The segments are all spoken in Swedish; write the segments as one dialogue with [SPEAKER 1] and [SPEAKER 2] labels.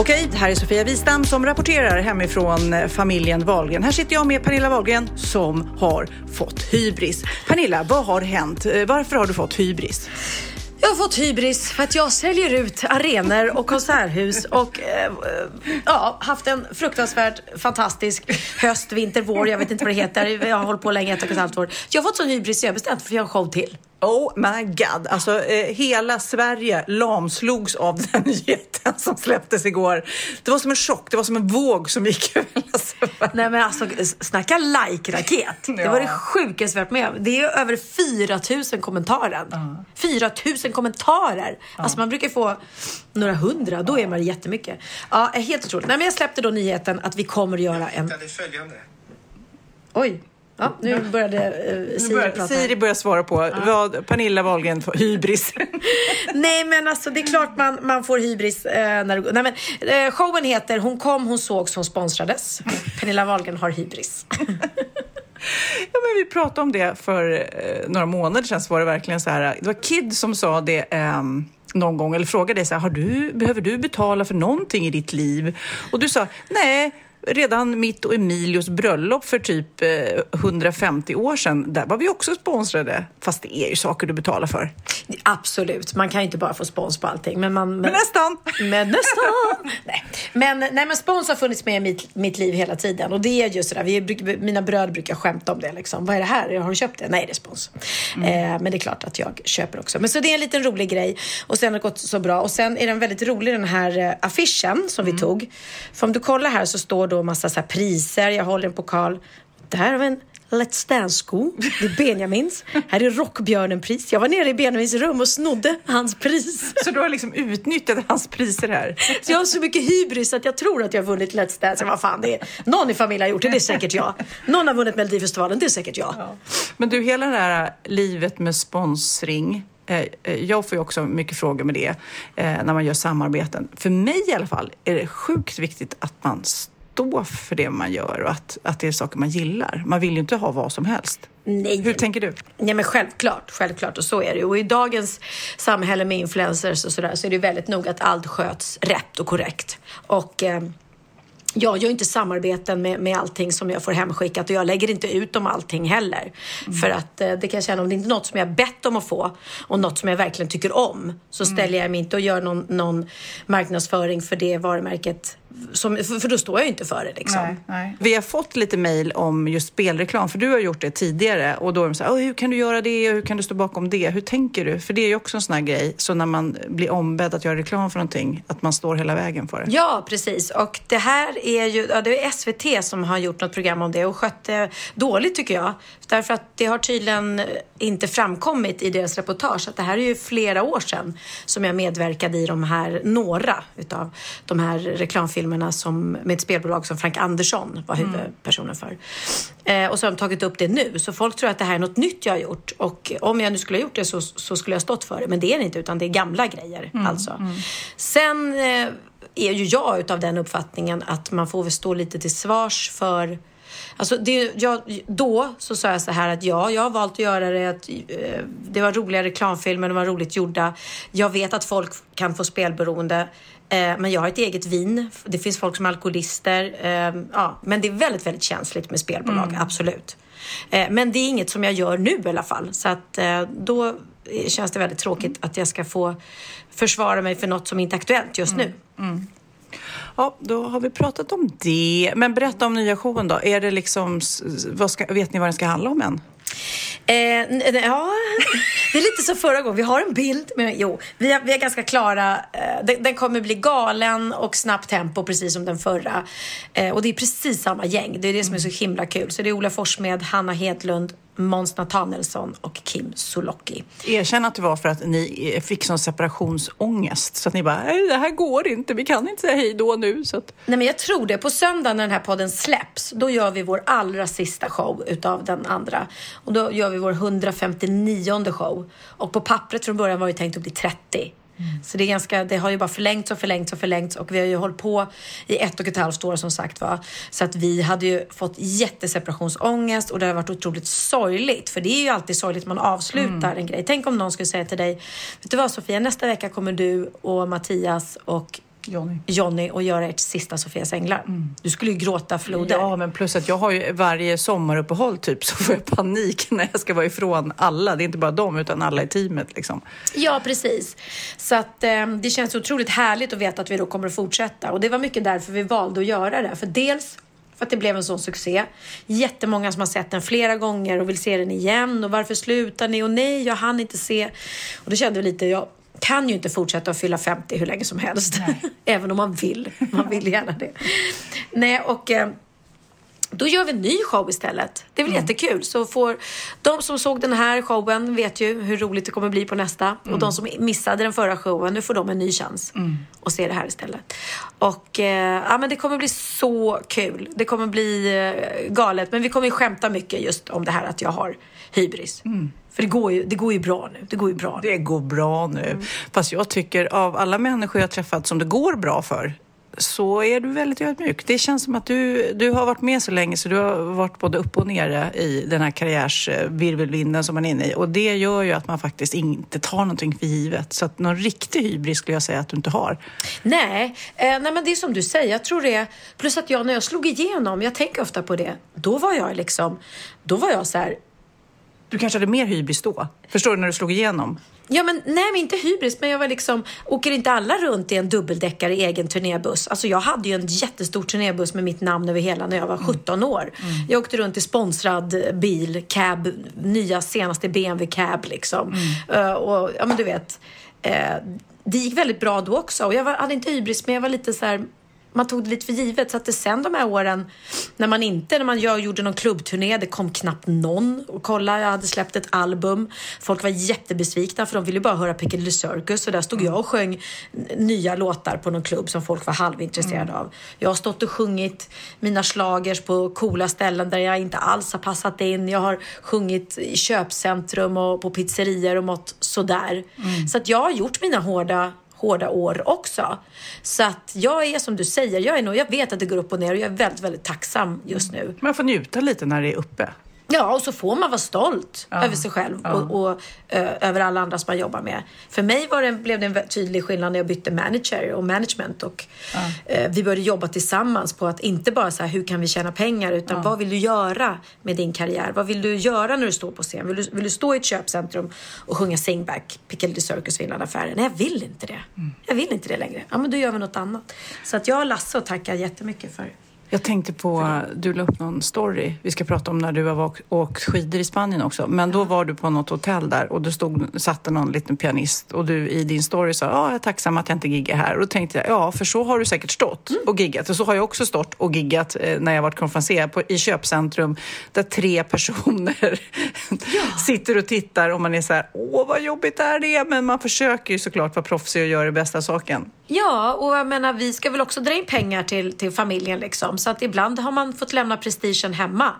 [SPEAKER 1] Okej, det här är Sofia Wistam som rapporterar hemifrån eh, familjen Wahlgren. Här sitter jag med Pernilla Wahlgren som har fått hybris. Pernilla, vad har hänt? Eh, varför har du fått hybris?
[SPEAKER 2] Jag har fått hybris för att jag säljer ut arenor och konserthus och eh, eh, ja, haft en fruktansvärt fantastisk höst, vinter, vår. Jag vet inte vad det heter. Jag har hållit på länge, ett och ett halvt år. Jag har fått sån hybris så jag har bestämt för att göra en show till.
[SPEAKER 1] Oh my god, alltså eh, hela Sverige lamslogs av den nyheten som släpptes igår. Det var som en chock, det var som en våg som gick över hela Sverige.
[SPEAKER 2] Nej men alltså snacka like-raket. Det var det sjukaste jag varit med om. Det är över 4000 kommentarer. 4000 kommentarer. Alltså man brukar få några hundra, då är man jättemycket. Ja, helt otroligt. Nej men jag släppte då nyheten att vi kommer att göra en... Oj. Ja, nu började eh, Siri
[SPEAKER 1] börjar,
[SPEAKER 2] prata.
[SPEAKER 1] Siri börjar svara på vad Pernilla Wahlgren får hybris.
[SPEAKER 2] Nej men alltså det är klart man, man får hybris eh, när det. Nej men eh, showen heter Hon kom, hon såg som sponsrades. Pernilla Wahlgren har hybris.
[SPEAKER 1] Ja, men vi pratade om det för eh, några månader sedan. Så var det verkligen så här. Det var Kid som sa det eh, någon gång eller frågade dig så här, har du, behöver du betala för någonting i ditt liv? Och du sa nej. Redan mitt och Emilios bröllop för typ eh, 150 år sedan, där var vi också sponsrade. Fast det är ju saker du betalar för.
[SPEAKER 2] Absolut, man kan ju inte bara få spons på allting. Men, man,
[SPEAKER 1] Men nästan!
[SPEAKER 2] Men nästan! nej. Men, nej, men spons har funnits med i mitt, mitt liv hela tiden. Och det är just det där, vi, mina bröder brukar skämta om det. Liksom. Vad är det här? Har du köpt det? Nej, det är spons. Eh, men det är klart att jag köper också. Men så det är en liten rolig grej. Och sen har det gått så bra. Och sen är den väldigt rolig den här eh, affischen som vi tog. För om du kollar här så står då massa så priser. Jag håller en pokal. Där har vi en Let's Dance-sko. Det är Benjamins. Här är Rockbjörnen-pris. Jag var nere i Benjamins rum och snodde hans pris.
[SPEAKER 1] Så du har liksom utnyttjat hans priser här.
[SPEAKER 2] Så jag har så mycket hybris att jag tror att jag har vunnit Let's Dance. Vad fan, det är, någon i familjen har gjort det, det är säkert jag. Någon har vunnit Melodifestivalen, det är säkert jag.
[SPEAKER 1] Men du, hela det här livet med sponsring. eh, eh, Jag får ju också mycket frågor med det eh, när man gör samarbeten. För mig i alla fall är det sjukt viktigt att man står för det man gör och att, att det är saker man gillar. Man vill ju inte ha vad som helst.
[SPEAKER 2] Nej.
[SPEAKER 1] Hur tänker du?
[SPEAKER 2] Nej men självklart, självklart och så är det. Och i dagens samhälle med influencers och sådär så är det väldigt noga att allt sköts rätt och korrekt. Och eh, jag gör inte samarbeten med, med allting som jag får hemskickat och jag lägger inte ut om allting heller. För att eh, det kan jag känna, om det inte är något som jag bett om att få och något som jag verkligen tycker om så ställer jag mig inte och gör någon, någon marknadsföring för det varumärket. Som, för, för då står jag ju inte för det liksom.
[SPEAKER 1] Vi har fått lite mejl om just spelreklam, för du har gjort det tidigare. Och då är de så här, "Åh, hur kan du göra det hur kan du stå bakom det? Hur tänker du? För det är ju också en sån här grej, så när man blir ombedd att göra reklam för någonting, att man står hela vägen för det.
[SPEAKER 2] Ja, precis. Och det här är ju, ja, det är SVT som har gjort något program om det och skött det dåligt tycker jag. Därför att det har tydligen inte framkommit i deras reportage att det här är ju flera år sedan som jag medverkade i de här, några utav de här reklamfilmerna som, med ett spelbolag som Frank Andersson var huvudpersonen för. Eh, och så har de tagit upp det nu. Så folk tror att det här är något nytt jag har gjort. Och om jag nu skulle ha gjort det så, så skulle jag stått för det. Men det är det inte, utan det är gamla grejer. Alltså. Sen eh, är ju jag utav den uppfattningen att man får väl stå lite till svars för Alltså det, jag, då så sa jag så här att ja, jag har valt att göra det. Att, eh, det var roliga reklamfilmer, de var roligt gjorda. Jag vet att folk kan få spelberoende. Eh, men jag har ett eget vin. Det finns folk som är alkoholister. Eh, ja, men det är väldigt, väldigt känsligt med spelbolag, absolut. Eh, men det är inget som jag gör nu i alla fall. Så att då känns det väldigt tråkigt att jag ska få försvara mig för något som inte är aktuellt just nu.
[SPEAKER 1] Ja, då har vi pratat om det. Men berätta om nya showen då. Är det liksom, vad ska, vet ni vad den ska handla om än?
[SPEAKER 2] Eh, ja, det är lite som förra gången. Vi har en bild, men jo, vi är, vi är ganska klara. Eh, den, den, kommer bli galen och snabbt tempo, precis som den förra. Eh, och det är precis samma gäng. Det är det som är så himla kul. Så det är Ola Forssmed, Hanna Hedlund, Måns Nathanaelsson och Kim Sulocki.
[SPEAKER 1] Erkänn att det var för att ni fick sån separationsångest så att ni bara, det här går inte, vi kan inte säga hej då nu. Så att...
[SPEAKER 2] Nej men jag tror det. På söndag när den här podden släpps, då gör vi vår allra sista show utav den andra. Och då gör vi vår 159 show. Och på pappret från början var det tänkt att bli 30. Mm. Så det, är ganska, det har ju bara förlängts och förlängts och förlängts och vi har ju hållit på i ett och ett halvt år som sagt var. Så att vi hade ju fått jättseparationsångest och det har varit otroligt sorgligt. För det är ju alltid sorgligt man avslutar mm. en grej. Tänk om någon skulle säga till dig, vet du vad Sofia, nästa vecka kommer du och Mattias och Johnny. Johnny och göra ert sista Sofias änglar. Mm. Du skulle ju gråta floder.
[SPEAKER 1] Ja, men plus att jag har ju varje sommaruppehåll typ så får jag panik när jag ska vara ifrån alla. Det är inte bara dem utan alla i teamet liksom.
[SPEAKER 2] Ja, precis. Så att eh, det känns otroligt härligt att veta att vi då kommer att fortsätta och det var mycket därför vi valde att göra det. För dels för att det blev en sån succé. Jättemånga som har sett den flera gånger och vill se den igen och varför slutar ni? Och nej, jag hann inte se. Och då kände vi lite, ja, kan ju inte fortsätta att fylla 50 hur länge som helst. Även om man vill. Man vill gärna det. Nej, och eh, då gör vi en ny show istället. Det är väl mm. jättekul. Så får de som såg den här showen vet ju hur roligt det kommer bli på nästa. Mm. Och de som missade den förra showen, nu får de en ny chans mm. att se det här istället. Och eh, ja, men det kommer bli så kul. Det kommer bli eh, galet. Men vi kommer ju skämta mycket just om det här att jag har hybris. Mm. För det går, ju, det går ju bra nu. Det går ju bra
[SPEAKER 1] nu. Det går bra nu. Mm. Fast jag tycker av alla människor jag träffat som det går bra för så är du väldigt ödmjuk. Det känns som att du, du har varit med så länge så du har varit både upp och nere i den här karriärsvirvelvinden som man är inne i. Och det gör ju att man faktiskt inte tar någonting för givet. Så att någon riktig hybris skulle jag säga att du inte har.
[SPEAKER 2] Nej, eh, nej men det är som du säger. Jag tror det. Plus att jag när jag slog igenom, jag tänker ofta på det, då var jag liksom, då var jag så här
[SPEAKER 1] du kanske hade mer hybris då? Förstår du när du slog igenom?
[SPEAKER 2] Ja, men nej, men inte hybris, men jag var liksom, åker inte alla runt i en dubbeldäckare i egen turnébuss? Alltså jag hade ju en jättestor turnébuss med mitt namn över hela när jag var 17 mm. år. Mm. Jag åkte runt i sponsrad bil, cab, nya senaste BMW cab liksom. Mm. Uh, och ja, men du vet, uh, det gick väldigt bra då också. Och jag var, hade inte hybris, men jag var lite så här, man tog det lite för givet. Så att det sen de här åren när man inte, när man gjorde någon klubbturné, det kom knappt någon och kolla, jag hade släppt ett album. Folk var jättebesvikna för de ville bara höra Piccadilly Circus och där stod jag och sjöng nya låtar på någon klubb som folk var halvintresserade mm. av. Jag har stått och sjungit mina slagers på coola ställen där jag inte alls har passat in. Jag har sjungit i köpcentrum och på pizzerior och mått sådär. Mm. Så att jag har gjort mina hårda hårda år också. Så att jag är som du säger, jag, är nog, jag vet att det går upp och ner och jag är väldigt, väldigt tacksam just nu.
[SPEAKER 1] Man får njuta lite när det är uppe.
[SPEAKER 2] Ja, och så får man vara stolt ja. över sig själv ja. och, och uh, över alla andra som man jobbar med. För mig var det, blev det en tydlig skillnad när jag bytte manager och management och ja. uh, vi började jobba tillsammans på att inte bara så här, hur kan vi tjäna pengar utan vad vill du göra med din karriär? Vad vill du göra när du står på scen? Vill du, vill du stå i ett köpcentrum och sjunga Singback, Piccadilly Circus, Vinlandaffären? Nej, jag vill inte det. Mm. Jag vill inte det längre. Ja, men då gör vi något annat. Så att jag har Lasse att tacka jättemycket för.
[SPEAKER 1] Jag tänkte på, du la upp någon story. Vi ska prata om när du har åkt skidor i Spanien också. Men då var du på något hotell där och stod, satt någon liten pianist och du i din story sa, ja, jag är tacksam att jag inte giggar här. Och då tänkte jag, ja, för så har du säkert stått mm. och giggat. Och så har jag också stått och giggat eh, när jag varit konferenser i köpcentrum där tre personer ja. sitter och tittar och man är så här, åh vad jobbigt är det Men man försöker ju såklart vara proffsig och göra det bästa saken.
[SPEAKER 2] Ja, och jag menar, vi ska väl också dra in pengar till, till familjen liksom. Så att ibland har man fått lämna prestigen hemma.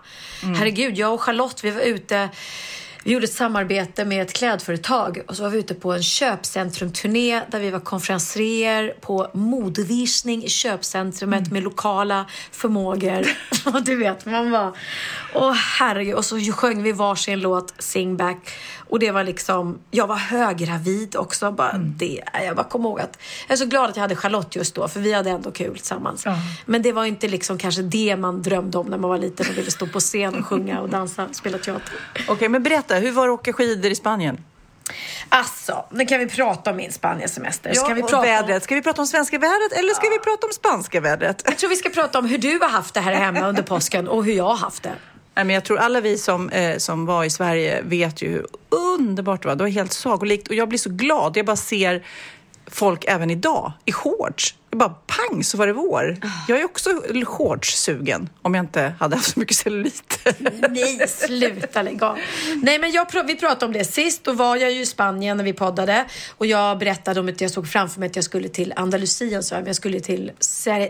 [SPEAKER 2] Mm. Herregud, jag och Charlotte, vi var ute vi gjorde ett samarbete med ett klädföretag och så var vi ute på en köpcentrumturné där vi var konferenser på modevisning i köpcentrumet mm. med lokala förmågor. och du vet, man var... Åh herregud. Och så sjöng vi varsin låt, Sing Back. Och det var liksom, jag var höggravid också. Bara mm. det, jag bara kom ihåg att, jag är så glad att jag hade Charlotte just då, för vi hade ändå kul tillsammans. Mm. Men det var inte liksom kanske det man drömde om när man var liten och ville stå på scen och sjunga och dansa, spela teater.
[SPEAKER 1] Okej, okay, men berätta, hur var det att åka skidor i Spanien?
[SPEAKER 2] Alltså, nu kan vi prata om min Spaniensemester.
[SPEAKER 1] Ja,
[SPEAKER 2] vi
[SPEAKER 1] och
[SPEAKER 2] prata
[SPEAKER 1] vädret.
[SPEAKER 2] om...
[SPEAKER 1] Ska vi prata om svenska vädret eller ska vi prata om spanska vädret?
[SPEAKER 2] Jag tror vi ska prata om hur du har haft det här hemma under påsken och hur jag har haft det.
[SPEAKER 1] Nej, men jag tror alla vi som, eh, som var i Sverige vet ju hur underbart det var. Det var helt sagolikt och jag blir så glad. Jag bara ser folk även idag i shorts. Bara pang så var det vår. Jag är också shorts-sugen om jag inte hade haft så mycket cellulit.
[SPEAKER 2] Nej, sluta lägg av. Nej, men jag, vi pratade om det sist. Då var jag ju i Spanien när vi poddade och jag berättade om att jag såg framför mig att jag skulle till Andalusien, så jag, skulle till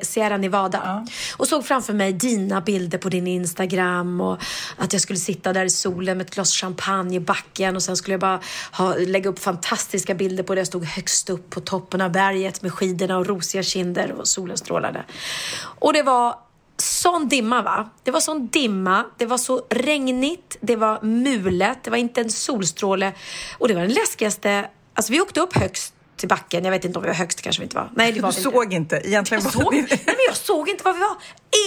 [SPEAKER 2] Sierra Nevada och såg framför mig dina bilder på din Instagram och att jag skulle sitta där i solen med ett glas champagne i backen och sen skulle jag bara ha, lägga upp fantastiska bilder på det. Jag stod högst upp på toppen av berget med skidorna och rosiga kinder och solen strålade. Och det var sån dimma va? Det var sån dimma, det var så regnigt, det var mulet, det var inte en solstråle och det var den läskigaste, alltså vi åkte upp högst till backen, jag vet inte om vi var högst kanske vi inte var. Nej det var
[SPEAKER 1] Du
[SPEAKER 2] inte.
[SPEAKER 1] såg inte. Egentligen
[SPEAKER 2] Jag
[SPEAKER 1] var
[SPEAKER 2] såg, nej, men jag såg inte var vi var.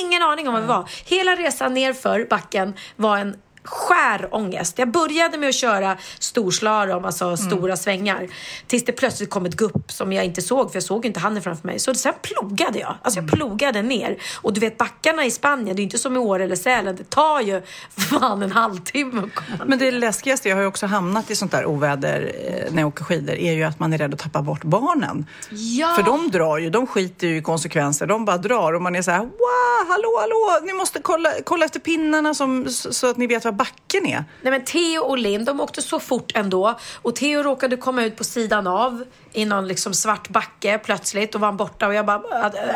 [SPEAKER 2] Ingen aning om var vi var. Hela resan nerför backen var en skär ångest. Jag började med att köra storslalom, alltså stora svängar. Tills det plötsligt kom ett gupp som jag inte såg, för jag såg inte handen framför mig. Så sen plogade jag. Alltså jag plogade ner. Och du vet backarna i Spanien, det är inte som i Åre eller Sälen. Det tar ju fan en halvtimme
[SPEAKER 1] Men det läskigaste, jag har ju också hamnat i sånt där oväder eh, när jag åker skidor, är ju att man är rädd att tappa bort barnen.
[SPEAKER 2] Ja.
[SPEAKER 1] För de drar ju, de skiter ju i konsekvenser. De bara drar och man är så här, wow, hallå, hallå, ni måste kolla, kolla efter pinnarna som, så att ni vet var backen är.
[SPEAKER 2] Nej men Theo och Linn, de åkte så fort ändå. Och Theo råkade komma ut på sidan av i någon liksom svart backe plötsligt och var han borta och jag bara, "Ah, det-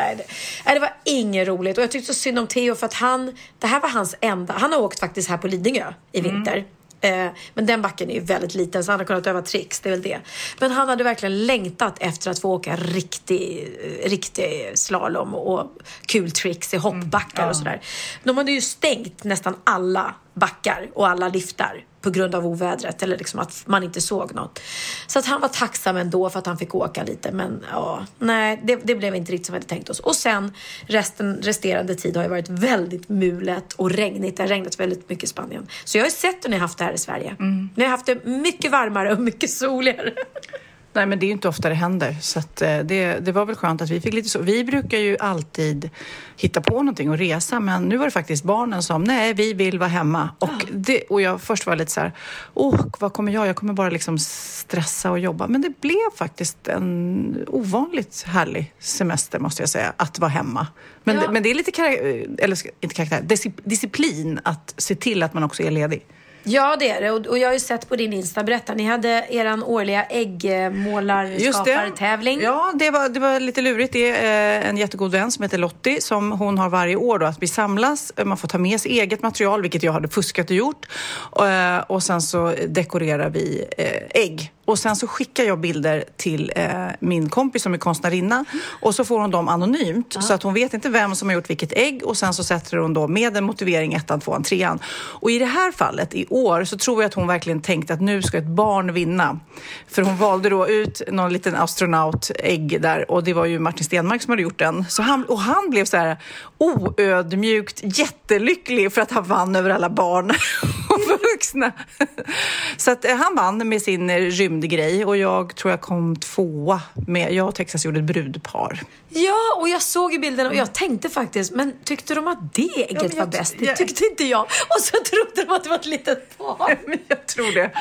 [SPEAKER 2] nej, det, var inget roligt. Och jag tyckte så synd om Theo för att han, det här var hans enda, han har åkt faktiskt här på Lidingö i vinter. Eh, Men den backen är ju väldigt liten så han har kunnat öva tricks, det är väl det. Men han hade verkligen längtat efter att få åka riktig, riktig slalom och kul tricks i hoppbackar och sådär. De hade ju stängt nästan alla backar och alla liftar på grund av ovädret eller liksom att man inte såg något. Så att han var tacksam ändå för att han fick åka lite men ja, nej det, det blev inte riktigt som vi hade tänkt oss. Och sen resten, resterande tid har ju varit väldigt mulet och regnigt. Det har regnat väldigt mycket i Spanien. Så jag har ju sett hur ni har haft det här i Sverige. Ni har haft det mycket varmare och mycket soligare.
[SPEAKER 1] Nej, men det är ju inte ofta det händer. Så att, eh, det, det var väl skönt att vi fick lite så. Vi brukar ju alltid hitta på någonting och resa, men nu var det faktiskt barnen som, nej, vi vill vara hemma. Och, det, och jag först var lite så här, åh, vad kommer jag? Jag kommer bara liksom stressa och jobba. Men det blev faktiskt en ovanligt härlig semester, måste jag säga, att vara hemma. Men,
[SPEAKER 2] Ja.
[SPEAKER 1] det, men det är lite, karak- eller inte karaktär, disci- disciplin att se till att man också är ledig.
[SPEAKER 2] Ja, det är det. Och, och jag har ju sett på din Insta, berätta, ni hade er årliga äggmålarskapartävling.
[SPEAKER 1] Ja, det var, det var lite lurigt. Det är eh, en jättegod vän som heter Lottie som hon har varje år då att vi samlas. Eh, man får ta med sig eget material, vilket jag hade fuskat och gjort. Och, och sen så dekorerar vi ägg. Och sen så skickar jag bilder till eh, min kompis som är konstnärinna och så får hon dem anonymt så att hon vet inte vem som har gjort vilket ägg och sen så sätter hon då med en motivering ettan, tvåan, trean. Och i det här fallet i år så tror jag att hon verkligen tänkte att nu ska ett barn vinna. För hon valde då ut någon liten astronautägg där och det var ju Martin Stenmark som hade gjort den. Så han, och han blev så här oödmjukt jättelycklig för att han vann över alla barn vuxna. Så att eh, han vann med sin eh, rymdgrej och jag tror jag kom tvåa med, jag och Texas gjorde ett brudpar.
[SPEAKER 2] Ja, och jag såg ju bilderna och jag tänkte faktiskt, men tyckte de att det ägget
[SPEAKER 1] jag
[SPEAKER 2] var bäst? Det tyckte inte jag. Och så trodde de att det var ett litet.
[SPEAKER 1] Men jag tror det.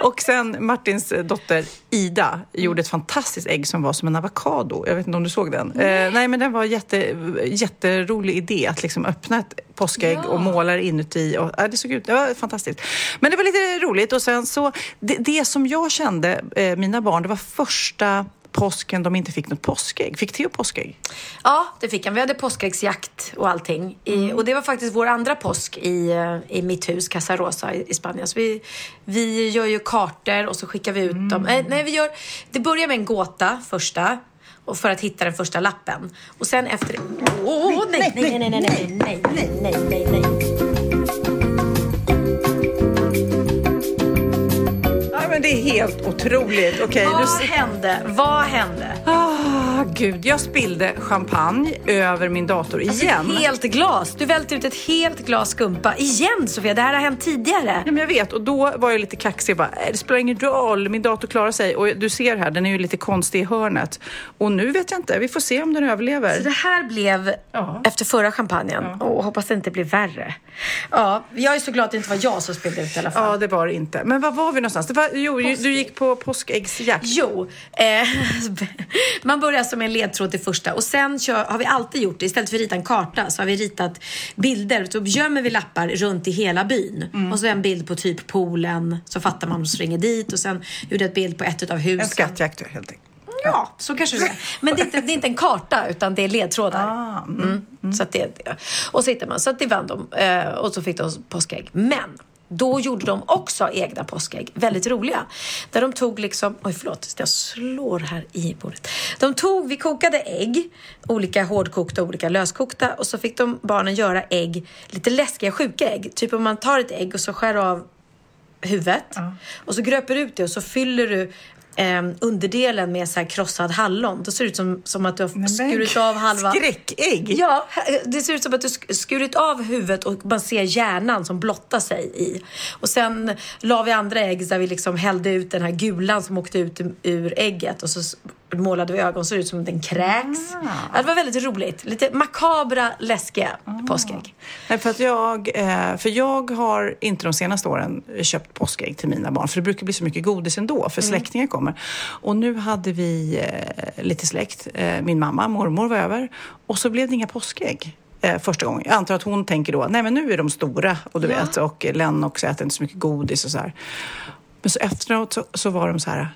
[SPEAKER 1] Och sen Martins dotter Ida gjorde ett fantastiskt ägg som var som en avokado. Jag vet inte om du såg den? Nej, eh, nej men den var jätte, jätterolig idé att liksom öppna ett påskägg
[SPEAKER 2] Ja.
[SPEAKER 1] och måla det inuti. Och, ja, det såg ut, det var fantastiskt. Men det var lite roligt och sen så, det, det som jag kände, eh, mina barn, det var första påsken de inte fick något påskägg. Fick Theo påskägg?
[SPEAKER 2] Ja, det fick han. Vi hade påskäggsjakt och allting. I, Och det var faktiskt vår andra påsk i, eh, i mitt hus, Casa Rosa i, i Spanien. Så vi, vi gör ju kartor och så skickar vi ut dem. Eh, nej, vi gör, det börjar med en gåta första. Och för att hitta den första lappen. Och sen efter... Åh, nej, nej, nej, nej, nej, nej, nej, nej, nej, nej.
[SPEAKER 1] Ja, men det är helt otroligt. Nu
[SPEAKER 2] Vad
[SPEAKER 1] s-
[SPEAKER 2] hände? Vad hände?
[SPEAKER 1] Ah, gud, jag spillde champagne över min dator igen.
[SPEAKER 2] Ett helt glas. Du välte ut ett helt glas skumpa. Igen Sofia, det här har hänt tidigare.
[SPEAKER 1] Ja, men jag vet, och då var jag lite kaxig. Bara, "Eh, det spelar ingen roll, min dator klarar sig. Och du ser här, den är ju lite konstig i hörnet. Och nu vet jag inte, vi får se om den överlever.
[SPEAKER 2] Så det här blev
[SPEAKER 1] Ja.
[SPEAKER 2] efter förra champagnen. Och hoppas det inte blir värre. Ja, jag är så glad att det inte var jag som spelade ut i alla fall.
[SPEAKER 1] Ja, det var det inte. Men var var vi någonstans? Det var, jo, du gick på påskäggsjakt.
[SPEAKER 2] Jo, eh, man börjar med en ledtråd till första och sen kör, har vi alltid gjort det. Istället för att rita en karta så har vi ritat bilder. Så gömmer vi lappar runt i hela byn.
[SPEAKER 1] Mm.
[SPEAKER 2] Och så en bild på typ poolen. Så fattar man och springer dit. Och sen gjorde jag ett bild på ett av husen.
[SPEAKER 1] En skattjakt helt enkelt.
[SPEAKER 2] Ja, så kanske det är. Men det är, inte, det är inte en karta utan det är ledtrådar.
[SPEAKER 1] Ah,
[SPEAKER 2] mm. Så att det, det. Och så hittar man. Så att det vann de. Eh, och så fick de påskägg. Men då gjorde de också egna påskägg. Väldigt roliga. Där de tog liksom, oj förlåt, jag slår här i bordet. De tog, vi kokade ägg, olika hårdkokta och olika löskokta. Och så fick de barnen göra ägg, lite läskiga sjuka ägg. Typ om man tar ett ägg och så skär av huvudet. Och så gröper ut det och så fyller du eh, underdelen med så här krossad hallon. Då ser det ut som, som att du har skurit av halva...
[SPEAKER 1] Skräckägg!
[SPEAKER 2] Ja, det ser ut som att du sk- skurit av huvudet och man ser hjärnan som blottar sig i. Och sen la vi andra ägg där vi liksom hällde ut den här gulan som åkte ut ur ägget och så målade vi ögon så det ut som att den kräks. Ja, det var väldigt roligt. Lite makabra, läskiga påskägg.
[SPEAKER 1] Nej, för, att jag, eh, för jag har inte de senaste åren köpt påskägg till mina barn. För det brukar bli så mycket godis ändå, för släktingar kommer. Och nu hade vi eh, lite släkt. Eh, min mamma, mormor var över. Och så blev det inga påskägg. Första gången. Jag antar att hon tänker då, nej men nu är de stora. Och du vet, och Len också äter inte så mycket godis och så här. Men så efteråt så, så var de så här,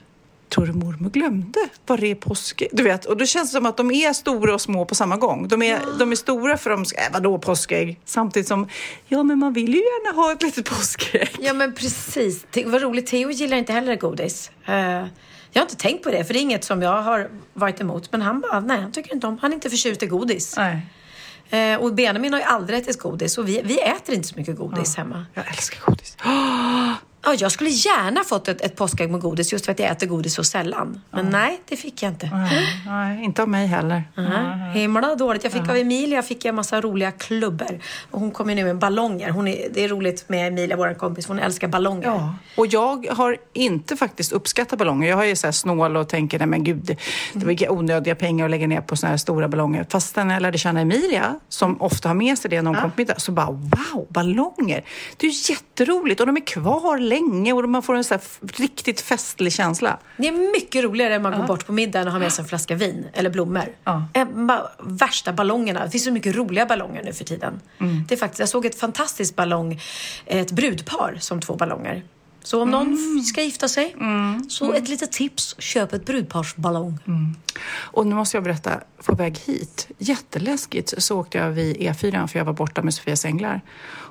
[SPEAKER 1] tror du mormor glömde vad det är påskägg? Du vet, och då känns det som att de är stora och små på samma gång. De är, de är stora för de ska, äh, vadå påskägg? Samtidigt som, ja men man vill ju gärna ha ett litet påskägg.
[SPEAKER 2] Ja men precis. Te- vad roligt. Theo gillar inte heller godis. Eh, jag har inte tänkt på det, för det är inget som jag har varit emot. Men han bara, nej han tycker inte om, han är inte förtjust i godis.
[SPEAKER 1] Nej.
[SPEAKER 2] Eh, och Benjamin har ju aldrig ätit godis och vi, vi äter inte så mycket godis hemma.
[SPEAKER 1] Jag älskar godis.
[SPEAKER 2] Ja, jag skulle gärna fått ett, ett påskägg med godis just för att jag äter godis så sällan. Men nej, det fick jag inte.
[SPEAKER 1] Nej, nej, inte av mig heller.
[SPEAKER 2] Nej, Himla dåligt. Jag fick av Emilia fick jag en massa roliga klubbor. Och hon kommer nu med ballonger. Hon är, det är roligt med Emilia, vår kompis. Hon älskar ballonger.
[SPEAKER 1] Ja, och jag har inte faktiskt uppskattat ballonger. Jag har ju så här snål och tänker, nej men gud, det var vilka onödiga pengar att lägga ner på såna här stora ballonger. Fast när jag lärde känna Emilia, som ofta har med sig det när hon kommer på middag, så bara wow, ballonger! Det är ju jätteroligt och de är kvar länge och man får en så riktigt festlig känsla.
[SPEAKER 2] Det är mycket roligare än man går bort på middagen och har med sig en flaska vin eller blommor. Värsta ballongerna. Det finns så mycket roliga ballonger nu för tiden. Det är faktiskt, jag såg ett fantastiskt ballong, ett brudpar som två ballonger. Så om någon f- ska gifta sig, så ett litet tips, köp ett brudparsballong.
[SPEAKER 1] Och nu måste jag berätta, på väg hit, jätteläskigt, så åkte jag vid E4 för jag var borta med Sofias änglar.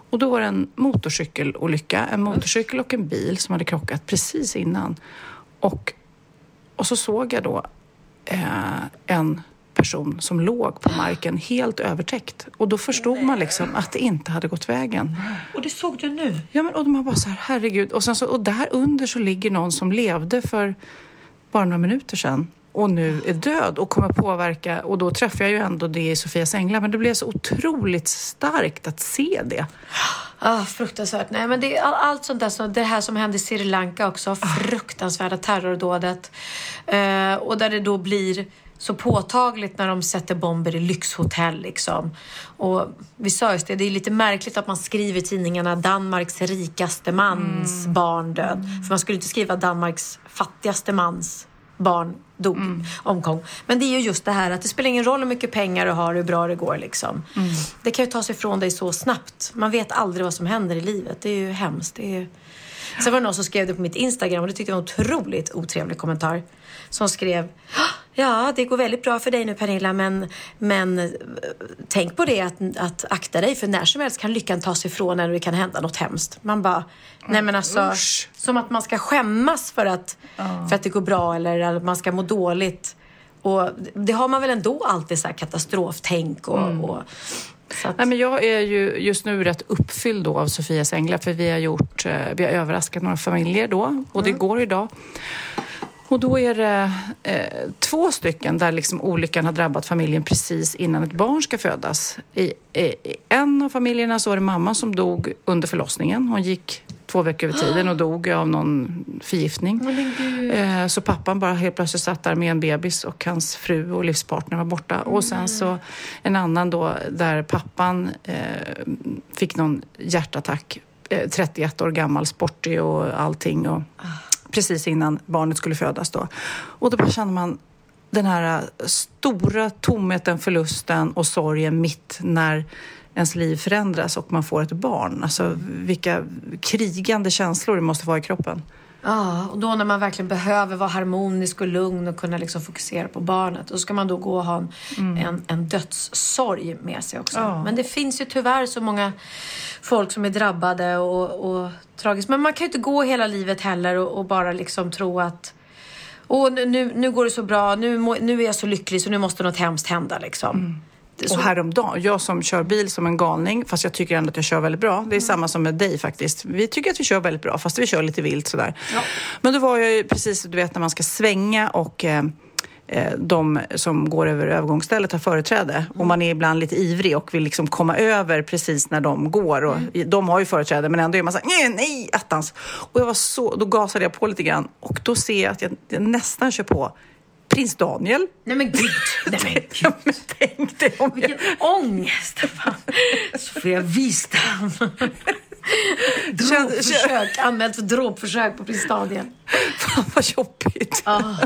[SPEAKER 1] Och då var det en motorcykelolycka, en motorcykel och en bil som hade krockat precis innan. Och, och så såg jag då eh, en person som låg på marken helt övertäckt. Och då förstod man liksom att det inte hade gått vägen.
[SPEAKER 2] Och det såg du nu?
[SPEAKER 1] Ja, men, och de har bara så här, herregud. Och, sen så, och där under så ligger någon som levde för bara några minuter sedan och nu är död och kommer påverka. Och då träffar jag ju ändå det i Sofias änglar. Men det blev så otroligt starkt att se det.
[SPEAKER 2] Ah, fruktansvärt. Nej, men det är all, allt sånt där, så det här som hände i Sri Lanka också, fruktansvärda terrordådet. Eh, och där det då blir så påtagligt när de sätter bomber i lyxhotell liksom. Och vi sa just det, det är lite märkligt att man skriver i tidningarna Danmarks rikaste mans barn död. För man skulle inte skriva Danmarks fattigaste mans barn dog, omkom. Men det är ju just det här att det spelar ingen roll hur mycket pengar du har, hur bra det går liksom. Det kan ju ta sig ifrån dig så snabbt. Man vet aldrig vad som händer i livet. Det är ju hemskt. Det är ju... Sen var det någon som skrev det på mitt Instagram och det tyckte jag var en otroligt otrevlig kommentar. Som skrev Ja, det går väldigt bra för dig nu Pernilla men, men eh, tänk på det att, att akta dig för när som helst kan lyckan ta sig ifrån en och det kan hända något hemskt. Man bara, nej men alltså,
[SPEAKER 1] Usch.
[SPEAKER 2] som att man ska skämmas för att, för att det går bra eller att man ska må dåligt. Och det har man väl ändå alltid så här katastroftänk och, och så att,
[SPEAKER 1] Nej, men jag är ju just nu rätt uppfylld då av Sofias änglar för vi har gjort, eh, vi har överraskat några familjer då och det går idag. Och då är det eh, två stycken där liksom olyckan har drabbat familjen precis innan ett barn ska födas. I, i, I en av familjerna så var det mamman som dog under förlossningen. Hon gick två veckor över tiden och dog av någon förgiftning. Eh, så pappan bara helt plötsligt satt där med en bebis och hans fru och livspartner var borta. Och sen så en annan då där pappan eh, fick någon hjärtattack. Eh, 31 år gammal, sportig och allting. Och precis innan barnet skulle födas då. Och då bara känner man den här äh, stora tomheten, förlusten och sorgen mitt när ens liv förändras och man får ett barn. Alltså vilka krigande känslor det måste vara i kroppen.
[SPEAKER 2] Ja, och då när man verkligen behöver vara harmonisk och lugn och kunna liksom fokusera på barnet. Då ska man då gå och ha en, en, en dödssorg med sig också.
[SPEAKER 1] Ja.
[SPEAKER 2] Men det finns ju tyvärr så många folk som är drabbade och, och tragiskt. Men man kan ju inte gå hela livet heller och, och bara liksom tro att Åh, nu, nu, går det så bra, nu, nu är jag så lycklig så nu måste något hemskt hända liksom. Så-
[SPEAKER 1] Och häromdagen, jag som kör bil som en galning, fast jag tycker ändå att jag kör väldigt bra. Det är samma som med dig faktiskt. Vi tycker att vi kör väldigt bra, fast vi kör lite vilt sådär. Men då var jag ju precis, du vet när man ska svänga och eh, eh, de som går över övergångsstället har företräde och man är ibland lite ivrig och vill liksom komma över precis när de går. Och De har ju företräde men ändå är man så här, nej, nej, attans. Och jag var så, då gasade jag på lite grann och då ser jag att jag, jag nästan kör på prins Daniel.
[SPEAKER 2] Nej men gud, nej men gud.
[SPEAKER 1] Ja, men tänk dig om jag...
[SPEAKER 2] Vilken ångest! Fan. Sofia Wistam. Dråpförsök, anmält för dråpförsök på prins Daniel.
[SPEAKER 1] Fan vad jobbigt.
[SPEAKER 2] Ah,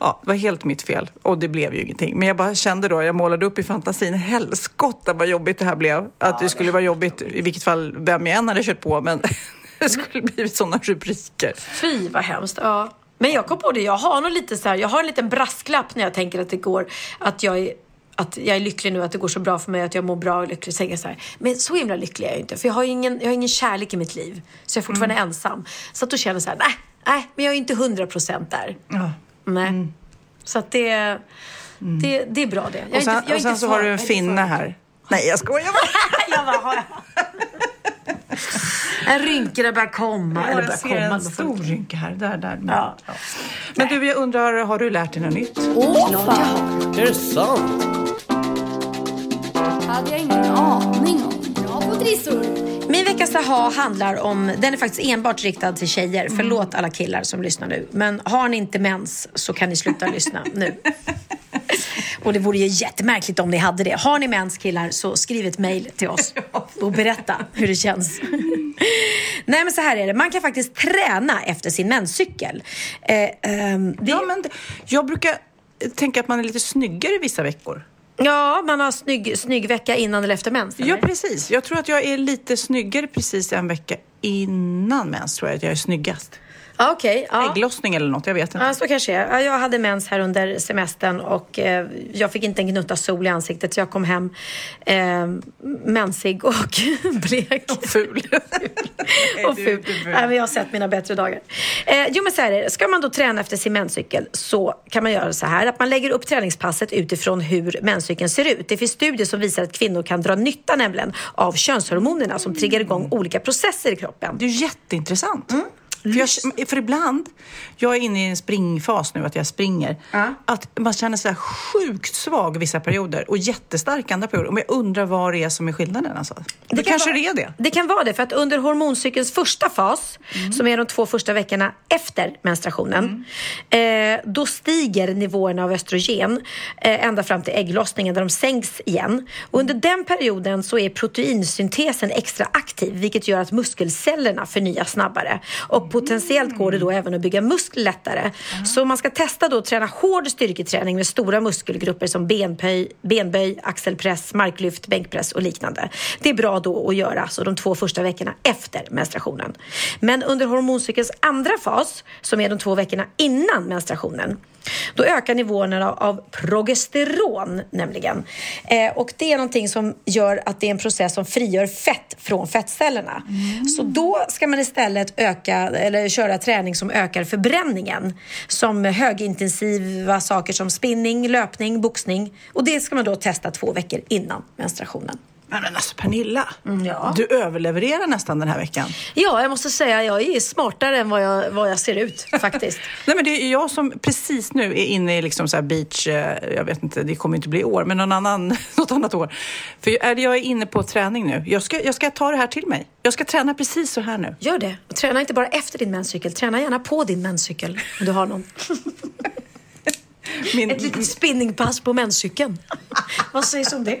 [SPEAKER 1] Ja, det var helt mitt fel och det blev ju ingenting. Men jag bara kände då, jag målade upp i fantasin, helskotta vad jobbigt det här blev. Att det skulle vara jobbigt i vilket fall, vem jag än hade kört på, men det skulle blivit sådana rubriker.
[SPEAKER 2] Fy vad hemskt. Ja. Men jag kom på det, jag har nog lite så här, jag har en liten brasklapp när jag tänker att det går, att jag är att jag är lycklig nu, att det går så bra för mig, att jag mår bra och lycklig. Så jag så här, men så himla lycklig är jag inte. För jag har ingen, jag har ingen kärlek i mitt liv. Så jag är fortfarande
[SPEAKER 1] Mm.
[SPEAKER 2] ensam. Så att då känner jag så här, nej, nej, men jag är inte hundra procent där.
[SPEAKER 1] Ja.
[SPEAKER 2] Nej. Så att det, det, det är bra det. Jag är
[SPEAKER 1] Mm. Och sen,
[SPEAKER 2] inte,
[SPEAKER 1] och sen så har du en finne här. Nej, jag skojar bara.
[SPEAKER 2] jag bara, har jag. En rynka börjar komma. Eller börjar
[SPEAKER 1] Jag ser
[SPEAKER 2] komma.
[SPEAKER 1] en stor rynka här. Där, där.
[SPEAKER 2] Ja.
[SPEAKER 1] Men du, jag undrar, har du lärt dig något nytt?
[SPEAKER 3] Är det sant?
[SPEAKER 4] hade jag ingen aning om. Bra på trissor.
[SPEAKER 2] Min veckas aha handlar om, den är faktiskt enbart riktad till tjejer. Förlåt alla killar som lyssnar nu. Men har ni inte mens så kan ni sluta lyssna nu. Och det vore ju jättemärkligt om ni hade det. Har ni mens killar så skriv ett mejl till oss och berätta hur det känns. Nej men så här är det, man kan faktiskt träna efter sin menscykel. Eh, ehm, det,
[SPEAKER 1] Ja, men det- jag brukar tänka att man är lite snyggare vissa veckor.
[SPEAKER 2] Ja, man har snygg, snygg vecka innan eller efter mens.
[SPEAKER 1] Ja,
[SPEAKER 2] eller?
[SPEAKER 1] precis. Jag tror att jag är lite snyggare precis en vecka innan mens, tror jag att jag är snyggast.
[SPEAKER 2] Ja, okej. ja.
[SPEAKER 1] Ägglossning eller något, jag vet inte.
[SPEAKER 2] Ja, så kanske är. Ja, Jag hade mens här under semestern och eh, jag fick inte en gnutta sol i ansiktet så jag kom hem eh, mensig och blek.
[SPEAKER 1] Och ful.
[SPEAKER 2] och ful. Nej, men jag har sett mina bättre dagar. Eh, jo, men så här är det. Ska man då träna efter sin menscykel så kan man göra så här att man lägger upp träningspasset utifrån hur menscykeln ser ut. Det finns studier som visar att kvinnor kan dra nytta nämligen av könshormonerna som triggar igång olika processer i kroppen.
[SPEAKER 1] Det är jätteintressant.
[SPEAKER 2] Mm.
[SPEAKER 1] För, jag, för ibland, jag är inne i en springfas nu, att jag springer, att man känner sig sjukt svag vissa perioder och jättestark andra perioder. Och jag undrar vad det är som är skillnaden. Alltså. Det,
[SPEAKER 2] kan
[SPEAKER 1] kanske
[SPEAKER 2] vara-
[SPEAKER 1] det är det.
[SPEAKER 2] Det kan vara det, för att under hormoncykelns första fas, som är de två första veckorna efter menstruationen, eh, då stiger nivåerna av östrogen eh, ända fram till ägglossningen där de sänks igen. Och under den perioden så är proteinsyntesen extra aktiv, vilket gör att muskelcellerna förnyas snabbare. Och potentiellt går det då även att bygga muskler lättare. Så man ska testa då att träna hård styrketräning med stora muskelgrupper som benböj, benböj axelpress, marklyft, bänkpress och liknande. Det är bra då att göra så de två första veckorna efter menstruationen. Men under hormoncykelns andra fas, som är de två veckorna innan menstruationen, då ökar nivåerna av progesteron nämligen. Eh, och det är någonting som gör att det är en process som frigör fett från fettcellerna. Så då ska man istället öka, eller köra träning som ökar förbränningen. Som högintensiva saker som spinning, löpning, boxning. Och det ska man då testa två veckor innan menstruationen.
[SPEAKER 1] Men, men alltså Pernilla,
[SPEAKER 2] Mm, ja.
[SPEAKER 1] du överlevererar nästan den här veckan.
[SPEAKER 2] Ja, jag måste säga jag är smartare än vad jag, vad jag ser ut faktiskt.
[SPEAKER 1] Nej, men det är jag som precis nu är inne i liksom så beach, eh, jag vet inte, det kommer inte bli år, men någon annan, något annat år. För är jag är inne på träning nu. Jag ska, jag ska ta det här till mig. Jag ska träna precis så här nu.
[SPEAKER 2] Gör det. Och träna inte bara efter din menscykel, träna gärna på din menscykel om du har någon.
[SPEAKER 1] Min,
[SPEAKER 2] Ett litet spinningpass på menscykeln. vad sägs om det?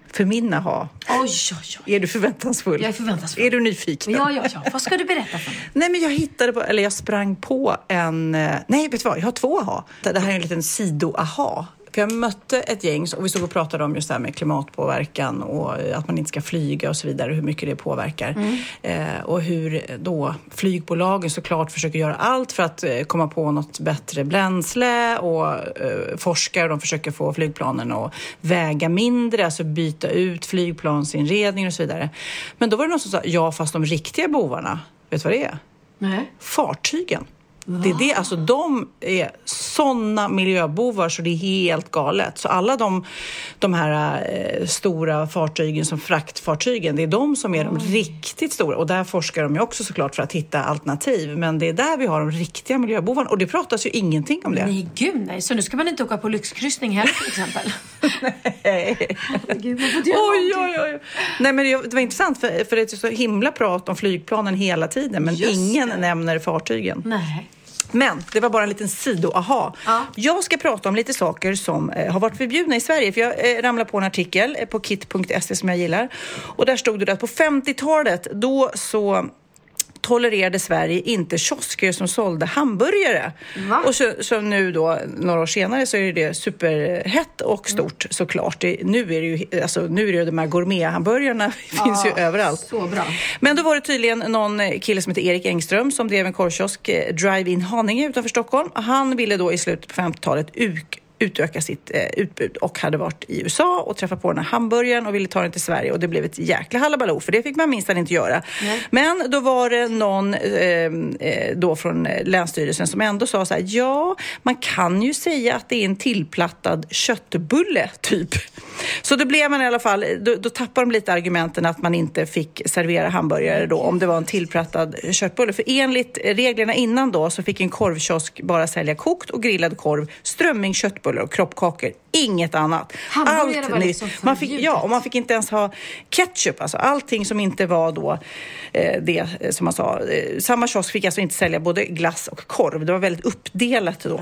[SPEAKER 1] för min aha.
[SPEAKER 2] Oj, oj, oj.
[SPEAKER 1] Är du förväntansfull?
[SPEAKER 2] Jag är förväntansfull.
[SPEAKER 1] Är du nyfiken?
[SPEAKER 2] Ja, ja, ja. Vad ska du berätta för mig?
[SPEAKER 1] Nej, men jag hittade på, eller jag sprang på en, eh, nej vet du vad, jag har två aha. Det här är en liten sido-aha. För jag mötte ett gäng och vi stod och pratade om just det här med klimatpåverkan och att man inte ska flyga och så vidare, hur mycket det påverkar.
[SPEAKER 2] Mm.
[SPEAKER 1] Eh, och hur då flygbolagen såklart försöker göra allt för att eh, komma på något bättre bränsle och eh, forskare de försöker få flygplanen att väga mindre, alltså byta ut flygplansinredning och så vidare. Men då var det någon som sa, ja fast de riktiga bovarna, vet du vad det är?
[SPEAKER 2] Nej.
[SPEAKER 1] Fartygen. Det är det, alltså de är sådana miljöbovar så det är helt galet. Så alla de, de här eh, stora fartygen som fraktfartygen, det är de som är de riktigt stora. Och där forskar de ju också såklart för att hitta alternativ. Men det är där vi har de riktiga miljöbovarna och det pratas ju ingenting om det.
[SPEAKER 2] Nej, gud nej. Så nu ska man inte åka på lyxkryssning heller till exempel? Inte göra
[SPEAKER 1] Oj, oj, oj. Nej, men det det var intressant för, för det är så himla prat om flygplanen hela tiden men
[SPEAKER 2] Just
[SPEAKER 1] ingen
[SPEAKER 2] det.
[SPEAKER 1] nämner fartygen.
[SPEAKER 2] Nej.
[SPEAKER 1] Men det var bara en liten sido-aha.
[SPEAKER 2] Ja.
[SPEAKER 1] Jag ska prata om lite saker som eh, har varit förbjudna i Sverige. För jag eh, ramlade på en artikel eh, på kit.se som jag gillar. Och där stod det att på 50-talet då så tolererade Sverige inte kiosker som sålde hamburgare.
[SPEAKER 2] Va?
[SPEAKER 1] Och så, så nu då, några år senare, så är det superhett och stort såklart. Det, nu är det ju alltså, nu är det de här gourmethamburgarna finns ju överallt.
[SPEAKER 2] Så bra.
[SPEAKER 1] Men då var det tydligen någon kille som heter Erik Engström som drev en korvkiosk, eh, Drive-In Haninge utanför Stockholm. Han ville då i slutet på 50-talet uk- utöka sitt eh, utbud och hade varit i USA och träffat på den här hamburgaren och ville ta den till Sverige och det blev ett jäkla halabaloo för det fick man minst inte göra. Men då var det någon eh, eh, då från eh, Länsstyrelsen som ändå sa så här, ja, man kan ju säga att det är en tillplattad köttbulle typ. Så då blev man i alla fall, då, då tappade de lite argumenten att man inte fick servera hamburgare då om det var en tillplattad köttbulle. För enligt reglerna innan då så fick en korvkiosk bara sälja kokt och grillad korv, strömming, köttbullar och kroppkakor. Inget annat.
[SPEAKER 2] Hamburgare var
[SPEAKER 1] nytt.
[SPEAKER 2] liksom
[SPEAKER 1] man fick. Ja, och man fick inte ens ha ketchup. Alltså allting som inte var då eh, det eh, som man sa. Eh, samma kiosk fick alltså inte sälja både glass och korv. Det var väldigt uppdelat då.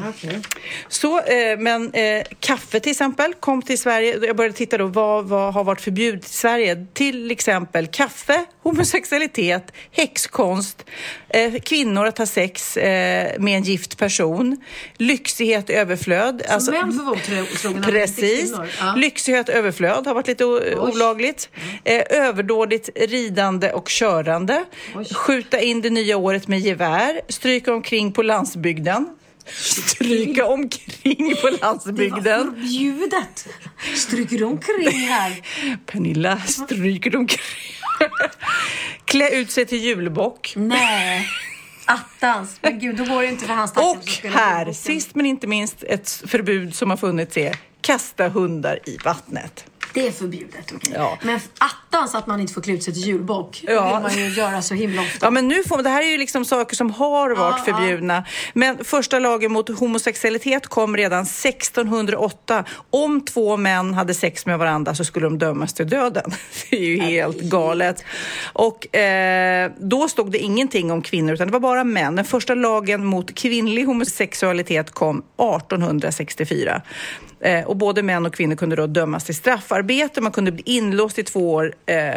[SPEAKER 1] Så, eh, men eh, kaffe till exempel kom till Sverige. Jag började titta då, vad, vad har varit förbjudet i Sverige? Till exempel kaffe, homosexualitet, häxkonst, kvinnor att ha sex med en gift person, lyxighet, överflöd. Alltså,
[SPEAKER 2] män får vara otrogna,
[SPEAKER 1] Precis.
[SPEAKER 2] Ja.
[SPEAKER 1] Lyxighet, överflöd har varit lite olagligt. Eh, överdådigt ridande och körande. Skjuta in det nya året med gevär. Stryka omkring på landsbygden. Stryka omkring på
[SPEAKER 2] Det var
[SPEAKER 1] landsbygden.
[SPEAKER 2] förbjudet. Stryker omkring här?
[SPEAKER 1] Pernilla stryker omkring. Klä ut sig till julbock.
[SPEAKER 2] Nej. Attans. Men gud, då går det inte för hans
[SPEAKER 1] Och här, sist men inte minst, ett förbud som har funnits är kasta hundar i vattnet.
[SPEAKER 2] Det är förbjudet. okej.
[SPEAKER 1] Ja.
[SPEAKER 2] Men attans att man inte får klä ut sig till julbock. Det
[SPEAKER 1] Ja.
[SPEAKER 2] vill man ju göra så himla ofta.
[SPEAKER 1] Ja, men nu får, det här är ju liksom saker som har varit
[SPEAKER 2] Ja,
[SPEAKER 1] förbjudna. Men första lagen mot homosexualitet kom redan 1608. Om två män hade sex med varandra så skulle de dömas till döden. Det är ju helt galet. Och eh, då stod det ingenting om kvinnor utan det var bara män. Den första lagen mot kvinnlig homosexualitet kom 1864. Eh, och både män och kvinnor kunde då dömas till straffarbete. Man kunde bli inlåst i två år. Eh,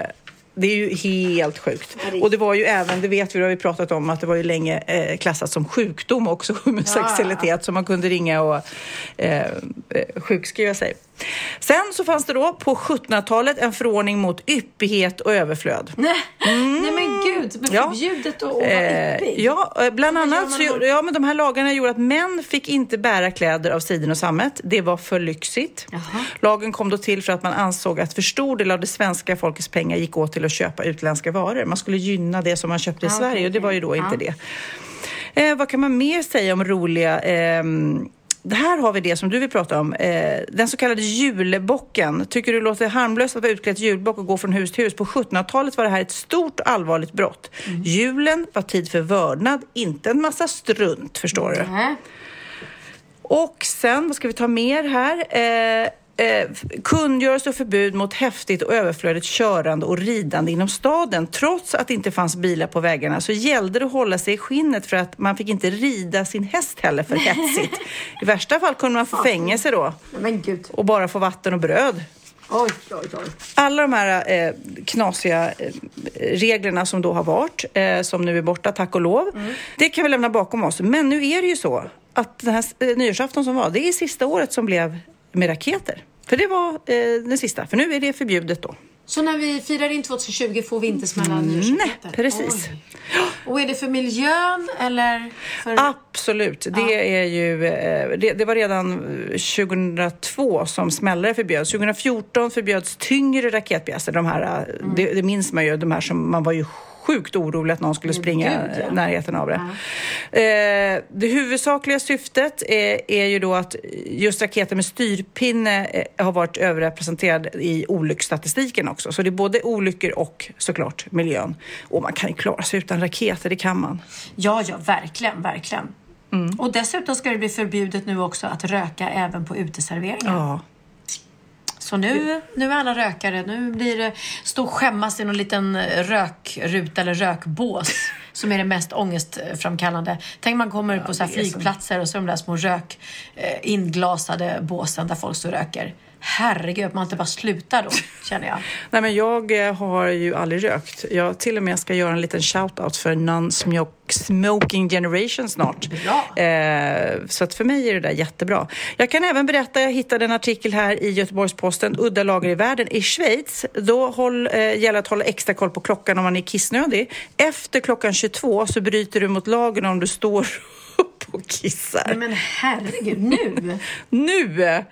[SPEAKER 1] det är ju helt sjukt. Och det var ju även, det vet vi, det har vi pratat om, att det var ju länge eh, klassat som sjukdom också, homosexualitet, så man kunde ringa och eh, eh, sjukskriva sig. Sen så fanns det då på 1700-talet en förordning mot yppighet och överflöd.
[SPEAKER 2] Nej. Nej men gud. Men
[SPEAKER 1] Ja.
[SPEAKER 2] förbjudet att vara
[SPEAKER 1] Eh, ja, eh, bland annat så, ja, men de här lagarna gjorde att män fick inte bära kläder av siden och sammet. Det var för lyxigt.
[SPEAKER 2] Jaha.
[SPEAKER 1] Lagen kom då till för att man ansåg att för stor del av det svenska folkets pengar gick åt till att köpa utländska varor. Man skulle gynna det som man köpte i
[SPEAKER 2] Ah,
[SPEAKER 1] Sverige
[SPEAKER 2] okej,
[SPEAKER 1] och det var ju då
[SPEAKER 2] okej.
[SPEAKER 1] inte det. Eh, vad kan man mer säga om roliga... ehm, det här har vi det som du vill prata om. Eh, den så kallade julbocken. Tycker du det låter harmlöst att vara utklädd julbock och gå från hus till hus? På 1700-talet var det här ett stort allvarligt brott.
[SPEAKER 2] Mm.
[SPEAKER 1] Julen var tid för vördnad, inte en massa strunt, förstår du.
[SPEAKER 2] Nej.
[SPEAKER 1] Och sen, vad ska vi ta mer här? Eh, eh, kungörelse och förbud mot häftigt och överflödigt körande och ridande inom staden. Trots att det inte fanns bilar på vägarna så gällde det att hålla sig i skinnet för att man fick inte rida sin häst heller för hetsigt. I värsta fall kunde man få fängelse då och bara få vatten och bröd.
[SPEAKER 2] Oj, oj, oj.
[SPEAKER 1] Alla de här eh, knasiga eh, reglerna som då har varit, eh, som nu är borta, tack och lov, det kan vi lämna bakom oss. Men nu är det ju så att den här eh, nyårsafton som var, det är sista året som blev med raketer. För det var eh, den sista, för nu är det förbjudet då.
[SPEAKER 2] Så när vi firar in 2020 får vi inte smälla
[SPEAKER 1] Nej,
[SPEAKER 2] nyårsraketer?
[SPEAKER 1] precis.
[SPEAKER 2] Oj. Och är det för miljön eller för...
[SPEAKER 1] Absolut. Det, är ju, eh, det, det var redan eh, 2002 som smällare förbjöds. 2014 förbjöds tyngre raketpjäser. De här, eh,
[SPEAKER 2] Mm.
[SPEAKER 1] det, det minns man ju, de här som man var ju sjukt orolig att någon skulle springa
[SPEAKER 2] gud, ja.
[SPEAKER 1] i närheten av det. Eh, det huvudsakliga syftet är, är ju då att just raketer med styrpinne eh, har varit överrepresenterad i olycksstatistiken också. Så det är både olyckor och såklart miljön. Och man kan ju klara sig utan raketer, det kan man.
[SPEAKER 2] Ja, ja, verkligen, verkligen.
[SPEAKER 1] Mm.
[SPEAKER 2] Och dessutom ska det bli förbjudet nu också att röka även på uteserveringar.
[SPEAKER 1] Ja.
[SPEAKER 2] Så nu, nu är alla rökare. Nu blir det stå och skämmas i någon liten rökruta eller rökbås som är det mest ångestframkallande. Tänk man kommer på så
[SPEAKER 1] det är så.
[SPEAKER 2] flygplatser och så de där små rök eh, inglasade båsen där folk står och röker. Herregud, man inte bara slutar då, känner jag.
[SPEAKER 1] Nej, men jag eh, har ju aldrig rökt. Jag till och med ska göra en liten shout-out för non-smoking generation snart.
[SPEAKER 2] Bra.
[SPEAKER 1] Eh, så att för mig är det där jättebra. Jag kan även berätta, jag hittade en artikel här i Göteborgs-Posten, udda lager i världen. I Schweiz, då håll, eh, gäller att hålla extra koll på klockan om man är kissnödig. Efter klockan 22 så bryter du mot lagen om du står upp och kissar.
[SPEAKER 2] Nej, men herregud, nu?
[SPEAKER 1] Nu!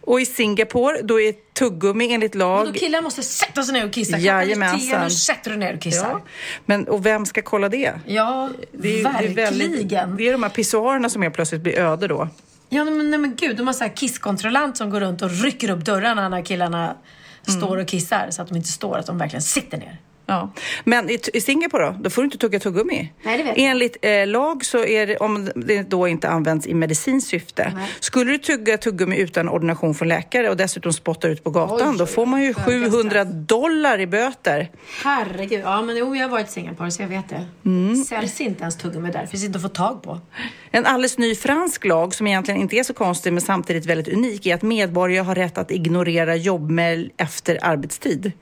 [SPEAKER 1] Och i Singapore, då är tuggummi enligt lag...
[SPEAKER 2] Och då killar måste sätta sig ner och kissa.
[SPEAKER 1] Jajamensan.
[SPEAKER 2] nu sätter du ner och kissar.
[SPEAKER 1] Ja. Men, och vem ska kolla det?
[SPEAKER 2] Ja,
[SPEAKER 1] Det är,
[SPEAKER 2] verkligen.
[SPEAKER 1] Det är, väldigt, det är de här pissoarerna som helt plötsligt blir öde då.
[SPEAKER 2] Ja, men, nej, men gud, de har så här kisskontrollant som går runt och rycker upp dörrarna när killarna
[SPEAKER 1] Mm.
[SPEAKER 2] står och kissar så att de inte står, att de verkligen sitter ner.
[SPEAKER 1] Ja. Men i, i Singapore då, då får du inte tugga tuggummi.
[SPEAKER 2] Nej, det vet jag.
[SPEAKER 1] Enligt eh, lag så är det, om det då inte används i medicinskt syfte.
[SPEAKER 2] Nej.
[SPEAKER 1] Skulle du tugga tuggummi utan ordination från läkare och dessutom spotta ut på gatan,
[SPEAKER 2] Oj,
[SPEAKER 1] då får man ju
[SPEAKER 2] oj, höga
[SPEAKER 1] 700 dollar i böter.
[SPEAKER 2] Herregud, ja men jo, jag har varit i Singapore så jag vet det.
[SPEAKER 1] Mm.
[SPEAKER 2] Säljs inte ens tuggummi där, finns inte att få tag på.
[SPEAKER 1] En alldeles ny fransk lag som egentligen inte är så konstig men samtidigt väldigt unik är att medborgare har rätt att ignorera jobbmail efter arbetstid.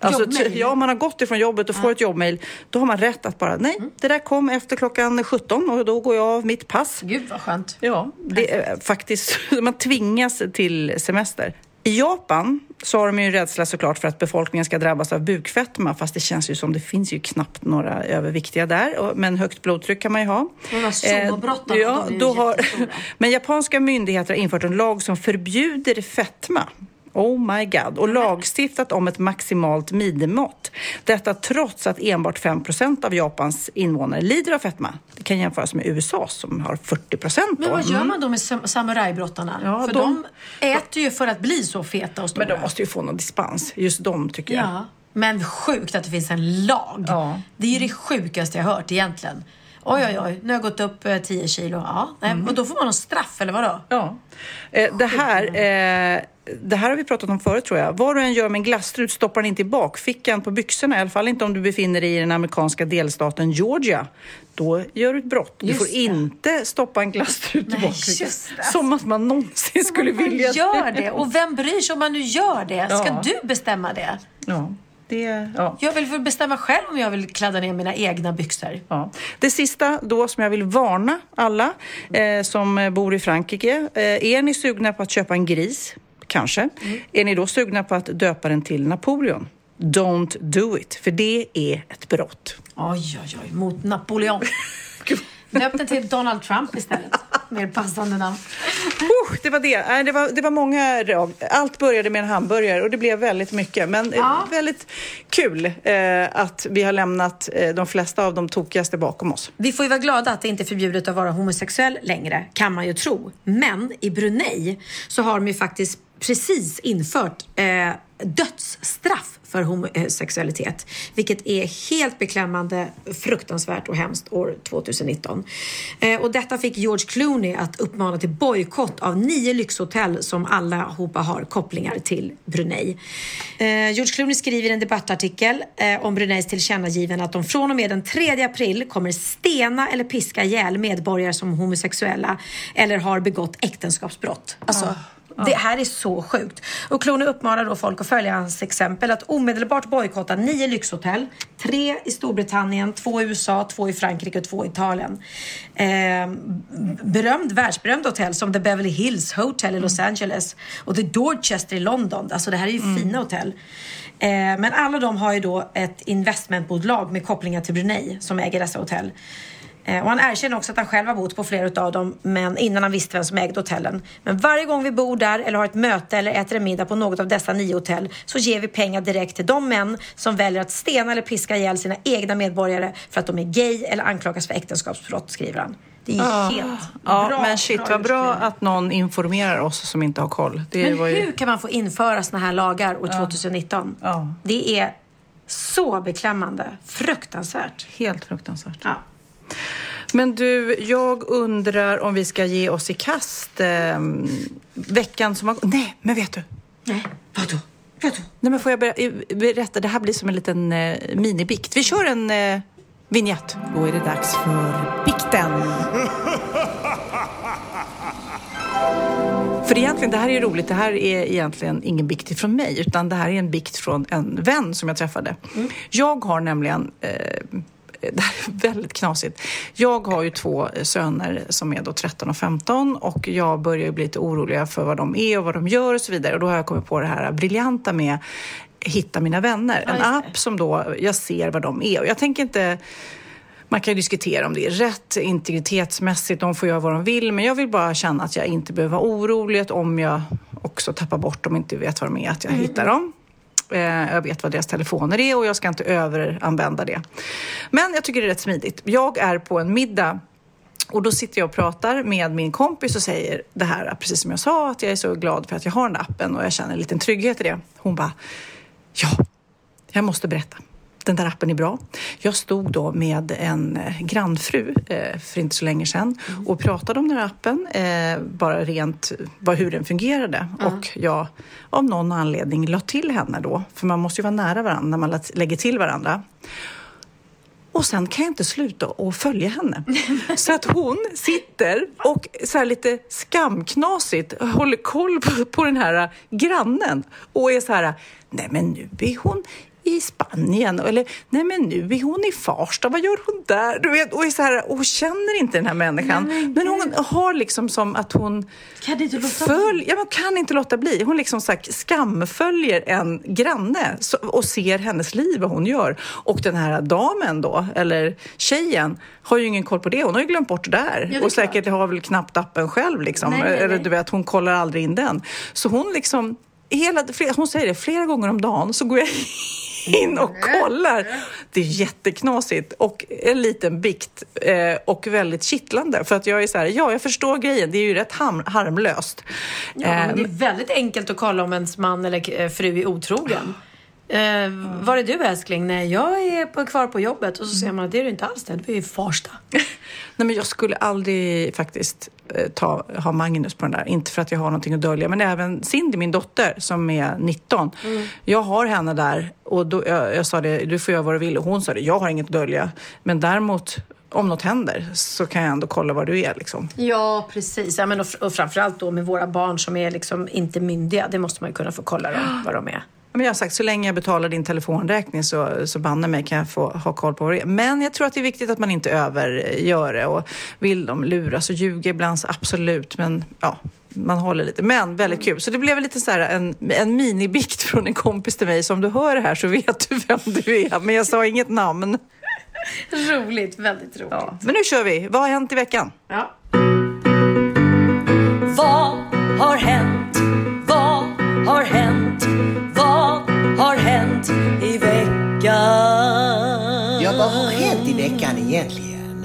[SPEAKER 1] Alltså, ja, om man har gått ifrån jobbet och får ett jobbmail, då har man rätt att bara, nej,
[SPEAKER 2] Mm.
[SPEAKER 1] det där kom efter klockan 17 och då går jag av mitt pass.
[SPEAKER 2] Gud vad skönt.
[SPEAKER 1] Ja, det är faktiskt, man tvingas till semester. I Japan så har de ju rädsla såklart för att befolkningen ska drabbas av bukfetma fast det känns ju som det finns ju knappt några överviktiga där. Men högt blodtryck kan man ju ha.
[SPEAKER 2] De här zoobrottarna,
[SPEAKER 1] ja,
[SPEAKER 2] de är ju
[SPEAKER 1] då har. Men japanska myndigheter har infört en lag som förbjuder fetma. Oh my god. Och lagstiftat om ett maximalt minimimått. Detta trots att enbart 5% av Japans invånare lider av fetma. Det kan jämföras med USA som har 40 procent.
[SPEAKER 2] Men vad gör man då med sam- samurajbrottarna?
[SPEAKER 1] Ja,
[SPEAKER 2] för
[SPEAKER 1] de-
[SPEAKER 2] de, äter ju för att bli så feta och stora.
[SPEAKER 1] Men de måste ju få någon dispens. Just de tycker jag.
[SPEAKER 2] Ja, men sjukt att det finns en lag.
[SPEAKER 1] Ja.
[SPEAKER 2] Det är ju det sjukaste jag hört egentligen. Oj, oj, oj, nu har jag gått upp eh, 10 kilo. Ja, nej,
[SPEAKER 1] Mm.
[SPEAKER 2] och då får man någon straff eller vadå?
[SPEAKER 1] Ja. Eh, det, här, eh, det här har vi pratat om förut tror jag. Vad du än gör med en glasstrut stoppar den inte i bakfickan på byxorna. I alla fall inte om du befinner dig i den amerikanska delstaten Georgia. Då gör du ett brott. Du
[SPEAKER 2] Just
[SPEAKER 1] får
[SPEAKER 2] det.
[SPEAKER 1] inte stoppa en glasstrut i bakfickan. Som att man någonsin skulle
[SPEAKER 2] man
[SPEAKER 1] vilja
[SPEAKER 2] gör det. Och vem bryr sig om man nu gör det? Ska
[SPEAKER 1] Ja.
[SPEAKER 2] du bestämma det?
[SPEAKER 1] Ja, det, ja.
[SPEAKER 2] Jag vill väl bestämma själv om jag vill kladda ner mina egna byxor.
[SPEAKER 1] Ja. Det sista då som jag vill varna alla eh, som bor i Frankrike. Eh, är ni sugna på att köpa en gris? Kanske. Är ni då sugna på att döpa den till Napoleon? Don't do it, för det är ett brott.
[SPEAKER 2] Oj, oj, oj, mot Napoleon. Döp den till Donald Trump istället. Mer passande namn.
[SPEAKER 1] Uh, det var det. Det, var, det var många. Allt började med en hamburgare och det blev väldigt mycket. Men
[SPEAKER 2] Ja.
[SPEAKER 1] eh, väldigt kul eh, att vi har lämnat eh, de flesta av de tokigaste bakom oss.
[SPEAKER 2] Vi får ju vara glada att det inte är förbjudet att vara homosexuell längre, kan man ju tro. Men i Brunei så har de ju faktiskt precis infört eh, dödsstraff för homosexualitet. Vilket är helt beklämmande, fruktansvärt och hemskt år 2019. Eh, och detta fick George Clooney att uppmana till bojkott av nio lyxhotell som allihopa har kopplingar till Brunei. Eh, George Clooney skriver i en debattartikel eh, om Bruneis tillkännagivande att de från och med den 3 april kommer stena eller piska ihjäl medborgare som homosexuella eller har begått äktenskapsbrott. Alltså, ah det här är så sjukt. Och Clooney uppmanar då folk att följa hans exempel att omedelbart bojkotta nio lyxhotell. Tre i Storbritannien, två i USA, två i Frankrike och två i Italien. Eh, berömd, världsberömd hotell som The Beverly Hills Hotel i Los Angeles och The Dorchester i London. Alltså det här är ju fina hotell. Eh, men alla de har ju då ett investmentbolag med kopplingar till Brunei som äger dessa hotell. Eh, Och han erkänner också att han själv har bott på flera av dem men innan han visste vem som ägde hotellen. Men varje gång vi bor där eller har ett möte eller äter en middag på något av dessa nio hotell så ger vi pengar direkt till de män som väljer att stena eller piska ihjäl sina egna medborgare för att de är gay eller anklagas för äktenskapsbrott, skriver han. Det är helt
[SPEAKER 1] Ja,
[SPEAKER 2] bra.
[SPEAKER 1] men shit vad bra att någon informerar oss som inte har koll. Det
[SPEAKER 2] Men
[SPEAKER 1] ju...
[SPEAKER 2] hur kan man få införa såna här lagar år 2019?
[SPEAKER 1] Ja.
[SPEAKER 2] Det är så beklämmande. Fruktansvärt.
[SPEAKER 1] Helt fruktansvärt.
[SPEAKER 2] Ja.
[SPEAKER 1] Men du, jag undrar om vi ska ge oss i kast eh, veckan som har gått. Nej, men vet du?
[SPEAKER 2] Nej, vadå? Vadå?
[SPEAKER 1] Nej, men får jag ber- berätta? Det här blir som en liten eh, minibikt. Vi kör en eh, vignett. Då är det dags för bikten. För egentligen, det här är roligt. Det här är egentligen ingen bikt från mig, utan det här är en bikt från en vän som jag träffade. Jag har nämligen eh, det här är väldigt knasigt. Jag har ju två söner som är då 13 och 15 och jag börjar ju bli lite orolig för vad de är och vad de gör och så vidare. Och då har jag kommit på det här briljanta med Hitta mina vänner. En app som då jag ser vad de är. Och jag tänker inte man kan ju diskutera om det är rätt integritetsmässigt, de får göra vad de vill, men jag vill bara känna att jag inte behöver vara orolig om jag också tappar bort dem och inte vet vad de är, att jag hittar dem. Eh, jag vet vad deras telefoner är och jag ska inte överanvända det. Men jag tycker det är rätt smidigt. Jag är på en middag och då sitter jag och pratar med min kompis och säger det här, precis som jag sa, att jag är så glad för att jag har den där appen och jag känner en liten trygghet i det. Hon bara, ja, jag måste berätta. Den där appen är bra. Jag stod då med en eh, grannfru eh, för inte så länge sedan och pratade om den här appen, eh, bara rent hur den fungerade. Och jag av någon anledning la till henne då, för man måste ju vara nära varandra när man lägger till varandra. Och sen kan jag inte sluta att följa henne. Så att hon sitter och så här lite skamknasigt håller koll på, på den här grannen och är så här, nej men nu är hon i Spanien eller nej men nu är hon i Farsta, vad gör hon där? Du vet, och, är så här, och känner inte den här människan. men, hon har liksom som att hon
[SPEAKER 2] Kan det inte låta
[SPEAKER 1] följ, ja, man kan inte låta bli. Hon liksom sagt, skamföljer en granne så, och ser hennes liv, vad hon gör. Och den här damen då, eller tjejen, har ju ingen koll på det. Hon har ju glömt bort det där.
[SPEAKER 2] det är
[SPEAKER 1] och säkert har väl knappt appen själv. Liksom.
[SPEAKER 2] Nej, nej,
[SPEAKER 1] Eller
[SPEAKER 2] nej.
[SPEAKER 1] du vet, hon kollar aldrig in den. Så hon liksom, hela, hon säger det, flera gånger om dagen så går jag in och kollar. Det är jätteknasigt och en liten bikt eh, och väldigt kittlande för att jag är så här, ja jag förstår grejen, det är ju rätt harmlöst.
[SPEAKER 2] Ja, men det är väldigt enkelt att kolla om ens man eller eh, fru är otrogen. Eh, var är du älskling? Nej, jag är på, kvar på jobbet. Och så ser man att det är du inte alls det. Du är i Farsta.
[SPEAKER 1] Nej, men jag skulle aldrig faktiskt eh, ta, ha Magnus på den där. Inte för att jag har någonting att dölja, men även Cindy, min dotter, som är 19. Jag har henne där och då, jag, jag sa det, du får göra vad du vill. Och hon sa det, jag har inget att dölja. Men däremot, om något händer så kan jag ändå kolla var du är. Liksom.
[SPEAKER 2] Ja, precis. Ja, men och, och framförallt då med våra barn som är liksom inte myndiga. Det måste man ju kunna få kolla dem, vad de är.
[SPEAKER 1] Men jag har sagt, så länge jag betalar din telefonräkning så, så banne mig kan jag få ha koll på vad det är. Men jag tror att det är viktigt att man inte övergör det. Och vill de luras och ljuga ibland så absolut. Men ja, man håller lite. Men väldigt kul. Så det blev lite så här en, en minibikt från en kompis till mig. Så om du hör det här så vet du vem du är. Men jag sa inget namn.
[SPEAKER 2] Roligt, väldigt roligt.
[SPEAKER 1] Ja. Men nu kör vi. Vad har hänt i veckan?
[SPEAKER 2] Ja.
[SPEAKER 3] Vad har hänt? Vad har hänt? Har hänt i veckan?
[SPEAKER 5] Ja, vad har hänt i veckan egentligen?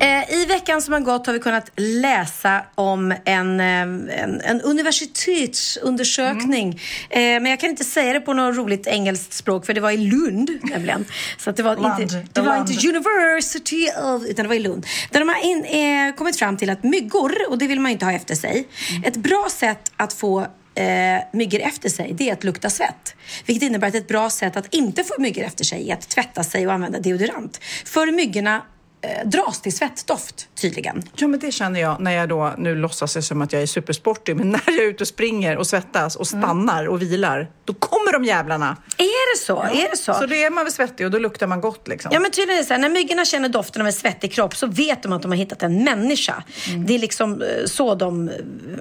[SPEAKER 2] Eh, I veckan som har gått har vi kunnat läsa om en, eh, en, en universitetsundersökning. Eh, men jag kan inte säga det på något roligt engelskt språk för det var i Lund nämligen. Så att det var,
[SPEAKER 1] Land.
[SPEAKER 2] inte, det var
[SPEAKER 1] Land.
[SPEAKER 2] inte University of, utan det var i Lund. Där de har in, eh, kommit fram till att myggor, och det vill man ju inte ha efter sig, ett bra sätt att få eh, myggor efter sig, det är att lukta svett. Vilket innebär att ett bra sätt att inte få myggor efter sig är att tvätta sig och använda deodorant. För myggorna eh, dras till svettdoft tydligen.
[SPEAKER 1] Ja, men det känner jag när jag då, nu låtsas jag som att jag är supersportig, men när jag är ute och springer och svettas och stannar och vilar, då kommer de jävlarna.
[SPEAKER 2] Är det så? Är det så?
[SPEAKER 1] Så då är man väl svettig och då luktar man gott liksom.
[SPEAKER 2] Ja men tydligen är det så här, när myggorna känner doften av en svettig kropp så vet de att de har hittat en människa. Det är liksom eh, så de eh,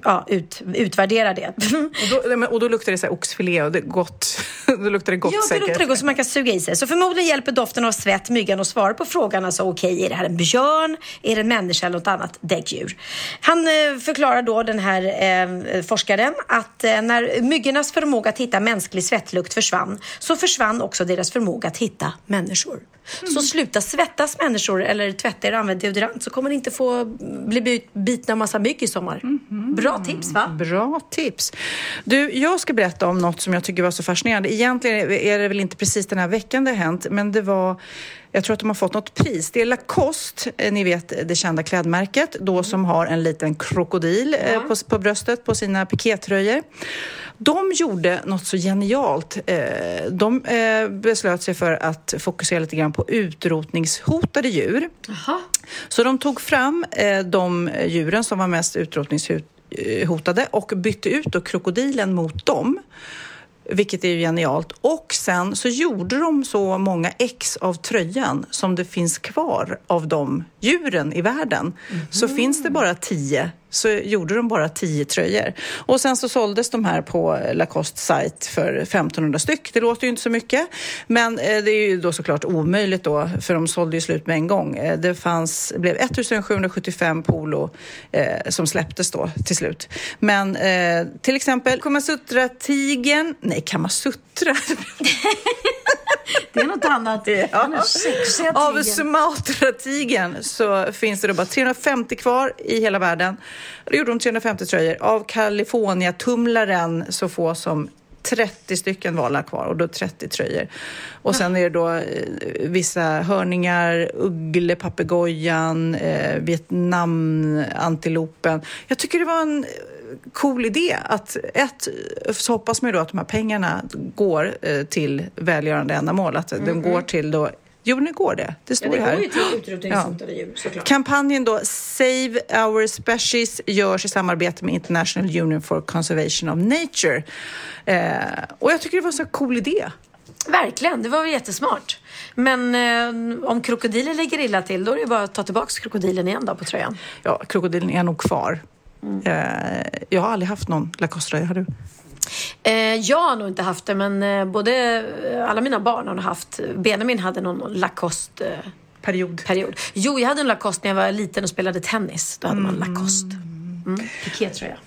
[SPEAKER 2] ja, ut, utvärderar det.
[SPEAKER 1] Och då, och då luktar det så här oxfilé och det är gott. då luktar det gott
[SPEAKER 2] Ja, det
[SPEAKER 1] säkert.
[SPEAKER 2] luktar gott så man kan suga i sig. Så förmodligen hjälper doften av svett myggan att svara på frågan. Alltså okej, är det här en björn? Är det en människa eller något annat däggdjur? Han eh, förklarar då, den här eh, forskaren, att eh, när myggornas förmåga att hitta mänsklig svettlukt försvann, så försvann också deras förmåga att hitta människor. Så sluta svettas människor eller tvätta er och använd deodorant så kommer ni inte få bli bitna av massa mygg i sommar. Bra tips va?
[SPEAKER 1] Bra tips. Du, jag ska berätta om något som jag tycker var så fascinerande. Egentligen är det väl inte precis den här veckan det har hänt, men det var jag tror att de har fått något pris. Det är Lacoste, eh, ni vet det kända klädmärket, då som har en liten krokodil eh, på, på bröstet på sina pikétröjor. De gjorde något så genialt. Eh, De beslöt sig för att fokusera lite grann på utrotningshotade djur. Så de tog fram de djuren som var mest utrotningshotade och bytte ut krokodilen mot dem. Vilket är ju genialt. Och sen så gjorde de så många ex av tröjan som det finns kvar av de djuren i världen. Så finns det bara tio så gjorde de bara tio tröjor. Och sen så såldes de här på Lacoste sajt för 1500 styck. Det låter ju inte så mycket, men eh, det är ju då såklart omöjligt då, för de sålde ju slut med en gång. Eh, Det fanns, blev 1775 polo eh, som släpptes då till slut. Men eh, till exempel Kamasutra-tigern, nej Kamasutra,
[SPEAKER 2] Det är något annat.
[SPEAKER 1] Ja. Av
[SPEAKER 2] tigern.
[SPEAKER 1] Sumatra-tigern så finns det då bara 350 kvar i hela världen. Då gjorde de 350 tröjor. Av California-tumlaren så få som 30 stycken valar kvar och då 30 tröjor. Och sen är det då eh, vissa hörningar, ugglepapegojan, eh, Vietnam-antilopen. Jag tycker det var en eh, cool idé att ett, så hoppas man ju då att de här pengarna går eh, till välgörande ändamål, att de går till då Jo, nu går det. Det står
[SPEAKER 2] Ja, det
[SPEAKER 1] här.
[SPEAKER 2] går ju till utrotningshotade djur såklart.
[SPEAKER 1] Kampanjen då Save Our Species görs i samarbete med International Union for Conservation of Nature. Eh, och jag tycker det var en så cool idé.
[SPEAKER 2] Verkligen, det var jättesmart. Men eh, om krokodilen lägger illa till, då är det bara att ta tillbaka krokodilen igen då på tröjan.
[SPEAKER 1] Ja, krokodilen är nog kvar. Eh, jag har aldrig haft någon Lacoste-tröja, har du?
[SPEAKER 2] Eh, jag har nog inte haft det, men eh, både eh, alla mina barn har haft. Benjamin hade någon Lacoste. Eh,
[SPEAKER 1] Period.
[SPEAKER 2] period. Jo, jag hade en Lacoste när jag var liten och spelade tennis. Då hade man Lacoste. Mm. Pikétröja.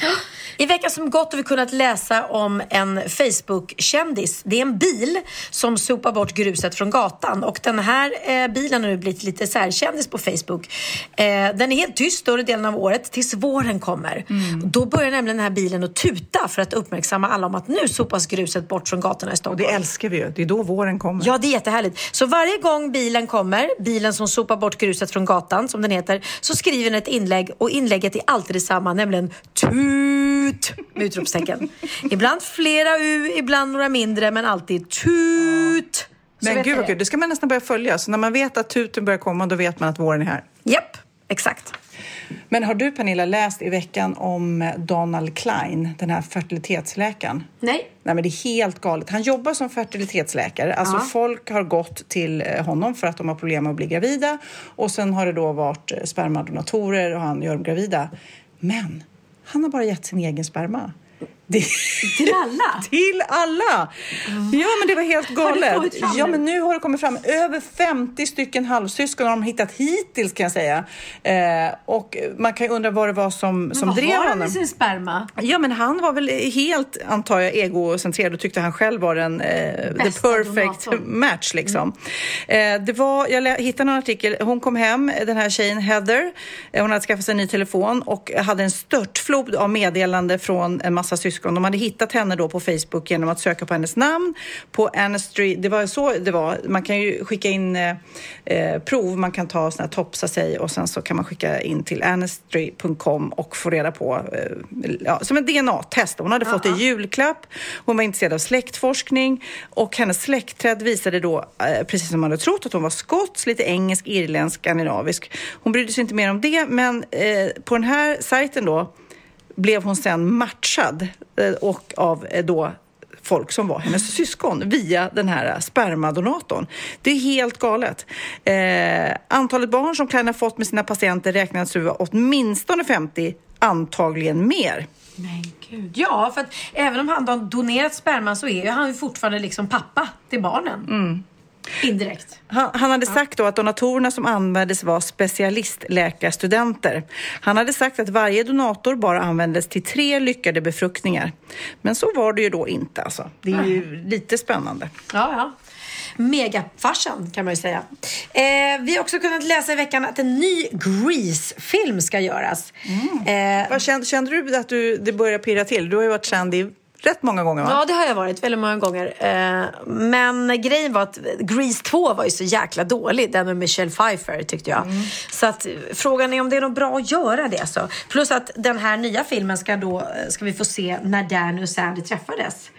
[SPEAKER 2] I veckan som gått har vi kunnat läsa om en Facebook-kändis. Det är en bil som sopar bort gruset från gatan och den här eh, bilen har nu blivit lite särkändis på Facebook. Eh, den är helt tyst större delen av året tills våren kommer. Då börjar nämligen den här bilen att tuta för att uppmärksamma alla om att nu sopas gruset bort från gatorna i
[SPEAKER 1] Och
[SPEAKER 2] Stockholm.
[SPEAKER 1] det älskar vi ju. Det är då våren kommer.
[SPEAKER 2] Ja, det är jättehärligt. Så varje gång bilen kommer, bilen som sopar bort gruset från gatan, som den heter, så skriver den ett inlägg och inlägget är alltid detsamma, nämligen TUT! Med utropstecken. ibland flera U, ibland några mindre, men alltid TUT! Så
[SPEAKER 1] Men gud vad
[SPEAKER 2] det.
[SPEAKER 1] kul, det ska man nästan börja följa. Så när man vet att tuten börjar komma, då vet man att våren är här.
[SPEAKER 2] Japp. Exakt.
[SPEAKER 1] Men har du Pernilla läst i veckan om Donald Klein, den här fertilitetsläkaren?
[SPEAKER 2] Nej.
[SPEAKER 1] Nej, men det är helt galet. Han jobbar som fertilitetsläkare. Alltså
[SPEAKER 2] Ja.
[SPEAKER 1] folk har gått till eh, honom för att de har problem med att bli gravida och sen har det då varit eh, spermadonatorer och han gör dem gravida. Men han har bara gett sin egen sperma.
[SPEAKER 2] Till alla?
[SPEAKER 1] till alla! Ja, men det var helt galet. Ja, men nu har det kommit fram över 50 stycken halvsyskon har de hittat hittills kan jag säga. Eh, och man kan ju undra vad det var som, som
[SPEAKER 2] Vad
[SPEAKER 1] drev
[SPEAKER 2] har han
[SPEAKER 1] honom.
[SPEAKER 2] med sin sperma?
[SPEAKER 1] Ja, men han var väl helt, antar jag, egocentrerad och tyckte han själv var den eh, the perfect
[SPEAKER 2] donatorn.
[SPEAKER 1] match liksom. Eh, det var, jag hittade en artikel, hon kom hem, den här tjejen Heather, eh, hon hade skaffat sig en ny telefon och hade en störtflod av meddelande från en massa syskon. De hade hittat henne då på Facebook genom att söka på hennes namn på Anastry. Det var så det var. Man kan ju skicka in eh, eh, prov, man kan ta såna här topsa sig och sen så kan man skicka in till anastry.com och få reda på, eh, ja, som en DNA-test. Hon hade fått det i julklapp, hon var intresserad av släktforskning och hennes släktträd visade då, eh, precis som man hade trott, att hon var skotsk, lite engelsk, irländsk, skandinavisk. Hon brydde sig inte mer om det, men eh, på den här sajten då blev hon sen matchad eh, och av eh, då folk som var hennes syskon via den här spermadonatorn. Det är helt galet. Eh, antalet barn som Klein har fått med sina patienter räknas vara åtminstone 50, antagligen mer.
[SPEAKER 2] Men gud. Ja, för att även om han har donerat sperman så är ju han fortfarande liksom pappa till barnen.
[SPEAKER 1] Mm.
[SPEAKER 2] Indirekt.
[SPEAKER 1] Han, han hade sagt då att donatorerna som användes var specialistläkarstudenter. Han hade sagt att varje donator bara användes till tre lyckade befruktningar. Men så var det ju då inte alltså. Det är ju lite spännande.
[SPEAKER 2] Ja, ja. Megafarsan kan man ju säga. Eh, vi har också kunnat läsa i veckan att en ny Grease-film ska göras. Eh,
[SPEAKER 1] Vad kände, kände du att du, det började pirra till? Du har ju varit känd i rätt många gånger va?
[SPEAKER 2] Ja, det har jag varit väldigt många gånger. Eh, men grejen var att Grease 2 var ju så jäkla dålig, den med Michelle Pfeiffer tyckte jag. Så att eh, frågan är om det är något bra att göra det. Så. Plus att den här nya filmen ska då, eh, ska vi få se när Danny och Sandy träffades.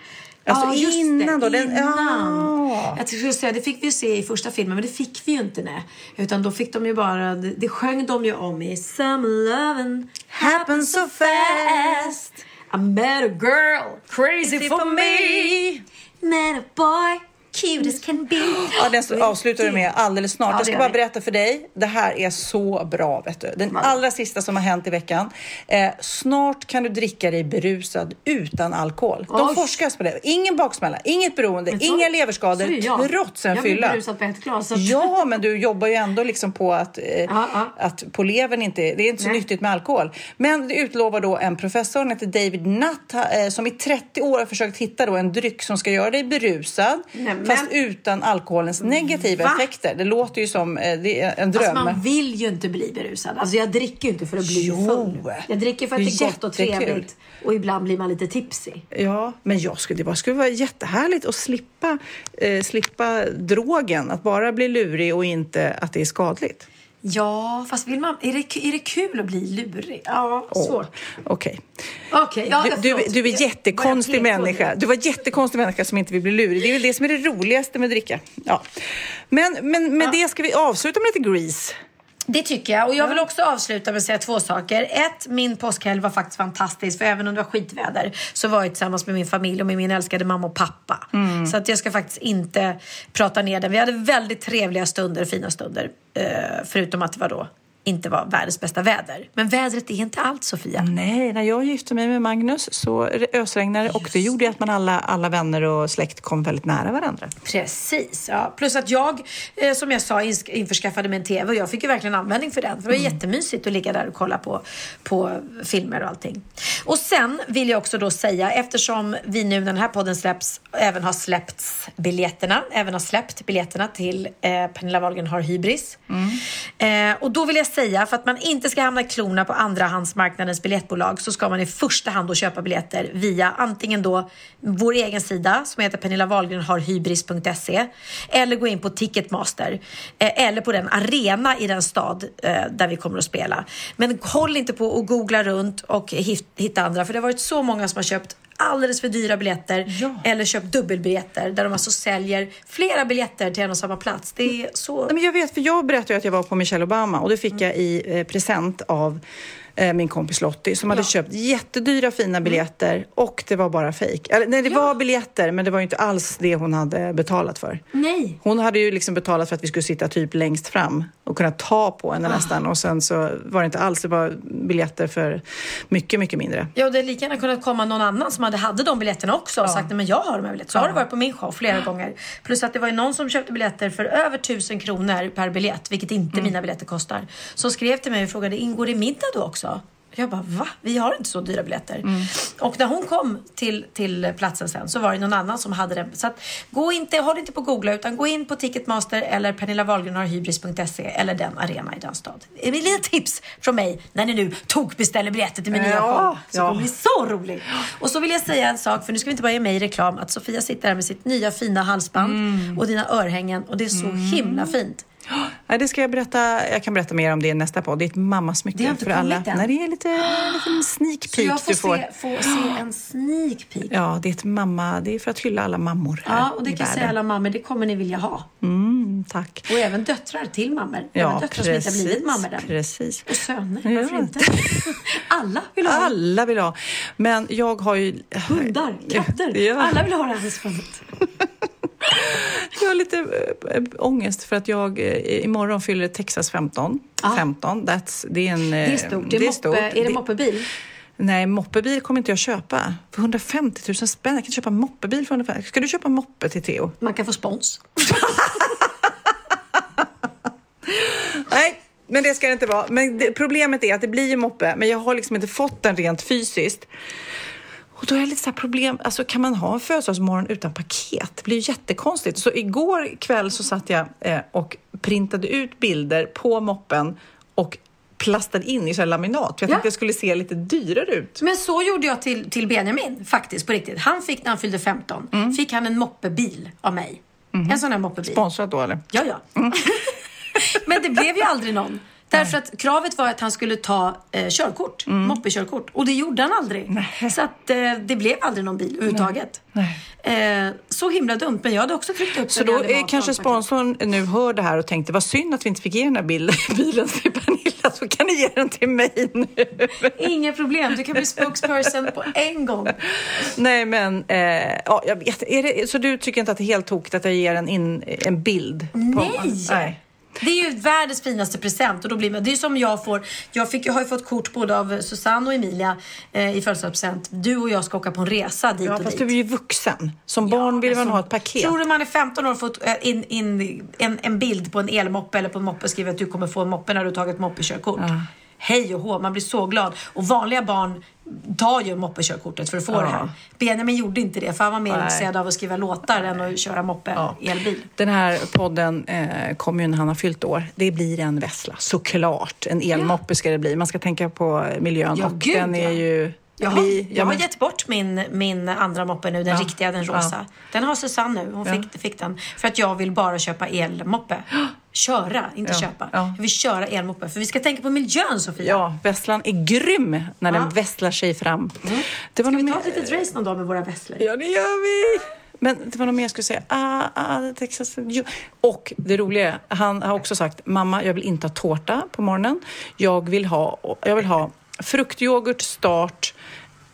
[SPEAKER 1] Alltså
[SPEAKER 2] Ja, just
[SPEAKER 1] innan
[SPEAKER 2] det,
[SPEAKER 1] då? Den-
[SPEAKER 2] innan.
[SPEAKER 1] ja.
[SPEAKER 2] Jag skulle säga, det fick vi ju se i första filmen, men det fick vi ju inte. Nej. Utan då fick de ju bara, det, det sjöng de ju om i Some lovin' happens so fast I met a girl crazy for me. Met a boy cute as can be
[SPEAKER 1] Ja, den avslutar du med alldeles snart.
[SPEAKER 2] Ja,
[SPEAKER 1] jag ska bara berätta för dig. Det här är så bra, vet du. Den allra sista som har hänt i veckan. Eh, snart kan du dricka dig berusad utan alkohol. De
[SPEAKER 2] Oj.
[SPEAKER 1] forskas på det. Ingen baksmälla, inget beroende,
[SPEAKER 2] så-
[SPEAKER 1] inga leverskador trots en
[SPEAKER 2] Jag blir
[SPEAKER 1] fylla.
[SPEAKER 2] berusad på ett glas.
[SPEAKER 1] Ja, men du jobbar ju ändå liksom på att, eh,
[SPEAKER 2] Ja, ja.
[SPEAKER 1] att på levern inte, det är inte så
[SPEAKER 2] Nej.
[SPEAKER 1] nyttigt med alkohol. Men det utlovar då en professor, han heter David Nutt, eh, som i 30 år har försökt hitta då en dryck som ska göra dig berusad,
[SPEAKER 2] Nej, men-
[SPEAKER 1] fast utan alkoholens negativa
[SPEAKER 2] Va?
[SPEAKER 1] effekter. Det låter ju som eh, en
[SPEAKER 2] Alltså
[SPEAKER 1] dröm.
[SPEAKER 2] man vill ju inte bli berusad. Alltså jag dricker ju inte för att bli
[SPEAKER 1] Jo.
[SPEAKER 2] full. Jag dricker för att
[SPEAKER 1] Det är
[SPEAKER 2] gott och trevligt. Och ibland blir man lite tipsy.
[SPEAKER 1] Ja, men jag skulle, det var- skulle vara jättehärligt att slippa, eh, slippa drogen, att bara bli lurig och inte att det är skadligt.
[SPEAKER 2] Ja, fast vill man, är, det, är det kul att bli lurig? Ja, svårt.
[SPEAKER 1] Okej.
[SPEAKER 2] Okej, ja,
[SPEAKER 1] Du, du, du är jättekonstig människa. Du var jättekonstig människa som inte vill bli lurig. Det är väl det som är det roligaste med dricka. Ja. Men, men med det ska vi avsluta med lite grease.
[SPEAKER 2] Det tycker jag. Och jag vill också avsluta med att säga två saker. Ett, min påskhelg var faktiskt fantastisk. För även om det var skitväder så var jag tillsammans med min familj och med min älskade mamma och pappa.
[SPEAKER 1] Mm.
[SPEAKER 2] Så att jag ska faktiskt inte prata ner den. Vi hade väldigt trevliga stunder, fina stunder. Eh, förutom att det var då inte var världens bästa väder. Men vädret är inte allt, Sofia.
[SPEAKER 1] Nej, när jag gifte mig med Magnus så ösregnade det och det gjorde att man alla, alla vänner och släkt kom väldigt nära varandra.
[SPEAKER 2] Precis, ja. Plus att jag, eh, som jag sa, införskaffade mig en TV och jag fick ju verkligen användning för den. För det var jättemysigt att ligga där och kolla på, på filmer och allting. Och sen vill jag också då säga, eftersom vi nu när den här podden släpps även har släppts biljetterna, även har släppt biljetterna till eh, Pernilla Wahlgren har hybris. Eh, och då vill jag säga, för att man inte ska hamna i klorna på andrahandsmarknadens biljettbolag så ska man i första hand då köpa biljetter via antingen då vår egen sida som heter Pernilla Wahlgren har hybris.se eller gå in på Ticketmaster eh, eller på den arena i den stad eh, där vi kommer att spela. Men håll inte på och googla runt och hitta andra för det har varit så många som har köpt alldeles för dyra biljetter eller köpt dubbelbiljetter där de alltså säljer flera biljetter till en och samma plats. Det är så...
[SPEAKER 1] Nej, men jag vet, för jag berättade ju att jag var på Michelle Obama och det fick jag i eh, present av min kompis Lottie som hade köpt jättedyra fina biljetter och det var bara fejk. Eller nej, det var biljetter men det var ju inte alls det hon hade betalat för.
[SPEAKER 2] Nej.
[SPEAKER 1] Hon hade ju liksom betalat för att vi skulle sitta typ längst fram och kunna ta på henne nästan och sen så var det inte alls, det var biljetter för mycket, mycket mindre.
[SPEAKER 2] Ja, och det är lika gärna kunnat komma någon annan som hade, hade de biljetterna också och sagt nej men jag har de här biljetterna. Så har det varit på min show flera gånger. Plus att det var ju någon som köpte biljetter för över tusen kronor per biljett, vilket inte mina biljetter kostar. Som skrev till mig och frågade, ingår det middag då också? Jag bara, va? Vi har inte så dyra biljetter. Och när hon kom till, till platsen sen så var det någon annan som hade den. Så att, gå inte, håll inte på att googla utan gå in på Ticketmaster eller Pernilla Wahlgren har hybris.se eller den arena i den stad. Det är litet tips från mig när ni nu tokbeställer biljetter till min nya
[SPEAKER 1] Ja,
[SPEAKER 2] show. Så
[SPEAKER 1] ja.
[SPEAKER 2] det kommer bli så roligt. Och så vill jag säga en sak, för nu ska vi inte bara ge mig reklam, att Sofia sitter här med sitt nya fina halsband
[SPEAKER 1] Mm.
[SPEAKER 2] och dina örhängen och det är så himla fint.
[SPEAKER 1] Nej, det ska jag berätta. Jag kan berätta mer om det i nästa podd. Det är ett mammasmycke
[SPEAKER 2] Det har inte
[SPEAKER 1] för alla.
[SPEAKER 2] än.
[SPEAKER 1] Nej, det är lite, en liten sneak
[SPEAKER 2] Så
[SPEAKER 1] peek
[SPEAKER 2] jag får
[SPEAKER 1] du får.
[SPEAKER 2] se, får se en sneak peek.
[SPEAKER 1] Ja, det är ett mamma. Det är för att hylla alla mammor här
[SPEAKER 2] Ja, och det kan jag säga alla mammor, det kommer ni vilja ha.
[SPEAKER 1] Mm, tack.
[SPEAKER 2] Och även döttrar till mammor. även
[SPEAKER 1] Ja,
[SPEAKER 2] döttrar som inte har blivit mammor än.
[SPEAKER 1] precis.
[SPEAKER 2] Och söner,
[SPEAKER 1] Ja.
[SPEAKER 2] varför inte? Alla vill ha
[SPEAKER 1] Alla vill ha. Men jag har ju...
[SPEAKER 2] hundar, katter.
[SPEAKER 1] Ja.
[SPEAKER 2] Alla vill ha det här halsbandet.
[SPEAKER 1] Jag har lite äh, ångest för att jag äh, imorgon fyller Texas 15. 15. That's, det är en...
[SPEAKER 2] Det är stort. Det är, moppe, är det moppebil?
[SPEAKER 1] Nej, moppebil kommer inte jag köpa. För 150 000 spänn. Jag kan köpa moppebil för 150 Ska du köpa moppe till Theo?
[SPEAKER 2] Man kan få spons.
[SPEAKER 1] Nej, men det ska det inte vara. Men det, problemet är att det blir ju moppe, men jag har liksom inte fått den rent fysiskt. Och då är det lite så här problem, alltså kan man ha en födelsedagsmorgon utan paket? Det blir ju jättekonstigt. Så igår kväll så satt jag eh, och printade ut bilder på moppen och plastade in i så laminat. För jag
[SPEAKER 2] Ja.
[SPEAKER 1] tänkte det skulle se lite dyrare ut.
[SPEAKER 2] Men så gjorde jag till, till Benjamin faktiskt på riktigt. Han fick när han fyllde 15,
[SPEAKER 1] Mm.
[SPEAKER 2] fick han en moppebil av mig. En sån här moppebil.
[SPEAKER 1] Sponsrat då eller?
[SPEAKER 2] Ja, ja. Men det blev ju aldrig någon. Därför att kravet var att han skulle ta eh, körkort,
[SPEAKER 1] Mm.
[SPEAKER 2] moppekörkort. Och det gjorde han aldrig. Så att eh, det blev aldrig någon bil överhuvudtaget. Eh, så himla dumt, men jag hade också tryckt upp
[SPEAKER 1] Så då kanske sponsorn nu hör det här och tänkte vad synd att vi inte fick ge den här bil- bilen till Pernilla så kan ni ge den till mig nu.
[SPEAKER 2] Inga problem, du kan bli spokesperson på en gång.
[SPEAKER 1] Nej men, eh, ja, jag vet. Det, så du tycker inte att det är helt tokigt att jag ger en, in, en bild? På,
[SPEAKER 2] Nej! Det är ju världens finaste present och då blir man, det är som jag får, jag, fick, jag har ju fått kort både av Susanne och Emilia eh, i födelsedagspresent. Du och jag ska åka på en resa dit
[SPEAKER 1] Ja,
[SPEAKER 2] och
[SPEAKER 1] fast
[SPEAKER 2] dit.
[SPEAKER 1] du är ju vuxen. Som barn vill
[SPEAKER 2] men
[SPEAKER 1] man ha ett paket.
[SPEAKER 2] Tror du man är 15 år och fått eh, in, in, en, en bild på en elmoppe eller på en moppe och skriver att du kommer få en moppe när du tagit moppekörkort? Hej och hå, man blir så glad. Och vanliga barn tar ju moppekörkortet för att få
[SPEAKER 1] Ja.
[SPEAKER 2] det här. Benjamin gjorde inte det för han var mer
[SPEAKER 1] Nej.
[SPEAKER 2] intresserad av att skriva låtar än att köra moppe, elbil.
[SPEAKER 1] Den här podden eh, kommer ju när han har fyllt år. Det blir en Vessla, såklart. En elmoppe ska det bli. Man ska tänka på miljön.
[SPEAKER 2] Ja,
[SPEAKER 1] och
[SPEAKER 2] gud,
[SPEAKER 1] den är
[SPEAKER 2] ja.
[SPEAKER 1] ju...
[SPEAKER 2] Jag har,
[SPEAKER 1] vi- ja,
[SPEAKER 2] jag har
[SPEAKER 1] men-
[SPEAKER 2] gett bort min, min andra moppe nu, den
[SPEAKER 1] Ja.
[SPEAKER 2] riktiga, den
[SPEAKER 1] Ja.
[SPEAKER 2] rosa. Den har Susanne nu, hon
[SPEAKER 1] Ja.
[SPEAKER 2] fick, fick den. För att jag vill bara köpa elmoppe. Köra, inte
[SPEAKER 1] Ja.
[SPEAKER 2] köpa.
[SPEAKER 1] Ja.
[SPEAKER 2] Jag vill köra elmoppe, för vi ska tänka på miljön Sofia.
[SPEAKER 1] Ja, Vesslan är grym när den
[SPEAKER 2] Ja.
[SPEAKER 1] vässlar sig fram. Det var
[SPEAKER 2] Ska vi ta ett litet race någon dag med våra vesslor?
[SPEAKER 1] Ja, det gör vi! Men det var något mer jag skulle säga. Ah, ah, Texas. Jo. Och det roliga är, han har också sagt, mamma, jag vill inte ha tårta på morgonen. Jag vill ha, jag vill ha fruktyoghurt, start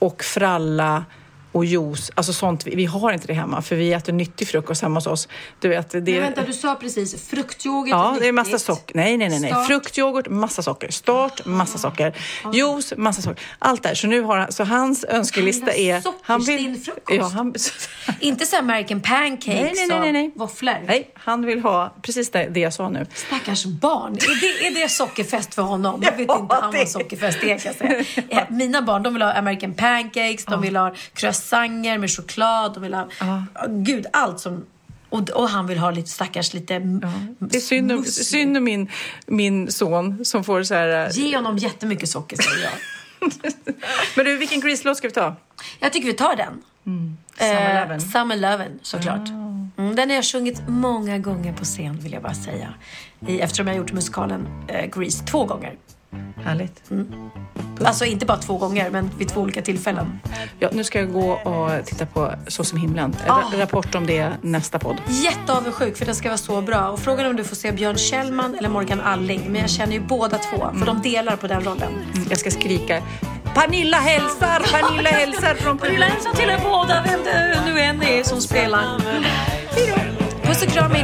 [SPEAKER 1] och fralla och juice. Alltså sånt, vi, har inte det hemma för vi äter nyttig frukost hemma hos oss. Du vet, det,
[SPEAKER 2] Men vänta, du sa precis fruktyoghurt
[SPEAKER 1] Ja, det är massa socker. Nej, nej, nej. nej.
[SPEAKER 2] Start.
[SPEAKER 1] Fruktyoghurt, massa socker. Start, massa socker. Juice, massa socker. Allt där. Så nu har han, så hans önskelista
[SPEAKER 2] Han vill ha
[SPEAKER 1] är...
[SPEAKER 2] sockerstinn frukost.
[SPEAKER 1] Ja, han,
[SPEAKER 2] Inte så American pancakes
[SPEAKER 1] nej, nej, nej, nej, nej.
[SPEAKER 2] och våfflor.
[SPEAKER 1] Nej, han vill ha precis det, det jag sa nu.
[SPEAKER 2] Stackars barn. Är det, är det sockerfest för honom? Jag vet
[SPEAKER 1] Ja,
[SPEAKER 2] inte han
[SPEAKER 1] det-
[SPEAKER 2] vad sockerfest är kan jag säga. Mina barn de vill ha American pancakes, de vill ha croissanter med choklad, de vill ha Ja, gud allt som... Och, och han vill ha lite stackars lite
[SPEAKER 1] Det är synd om, synd om min, min son som får så här... äh,
[SPEAKER 2] Ge honom jättemycket socker säger jag.
[SPEAKER 1] Men du, vilken Grease-låt ska vi ta?
[SPEAKER 2] Jag tycker vi tar den.
[SPEAKER 1] Summer
[SPEAKER 2] Eh,
[SPEAKER 1] Lovin'.
[SPEAKER 2] Summer Lovin', såklart. Mm, den har jag sjungit många gånger på scen vill jag bara säga. I, eftersom jag har gjort musikalen eh, Grease två gånger.
[SPEAKER 1] Härligt.
[SPEAKER 6] Alltså inte bara två gånger, men vid två olika tillfällen.
[SPEAKER 1] Ja, nu ska jag gå och titta på Så som himlen.
[SPEAKER 6] Ah.
[SPEAKER 1] Ra- Rapport om det nästa podd.
[SPEAKER 6] Jätteavundsjuk för den ska vara så bra. Och frågan är om du får se Björn Kjellman eller Morgan Alling. Men jag känner ju båda två, för de delar på den rollen.
[SPEAKER 1] Jag ska skrika Pernilla hälsar, Pernilla hälsar från
[SPEAKER 2] Pernilla hälsar till er båda, vem det nu än är som spelar.
[SPEAKER 6] Puss och kram, hej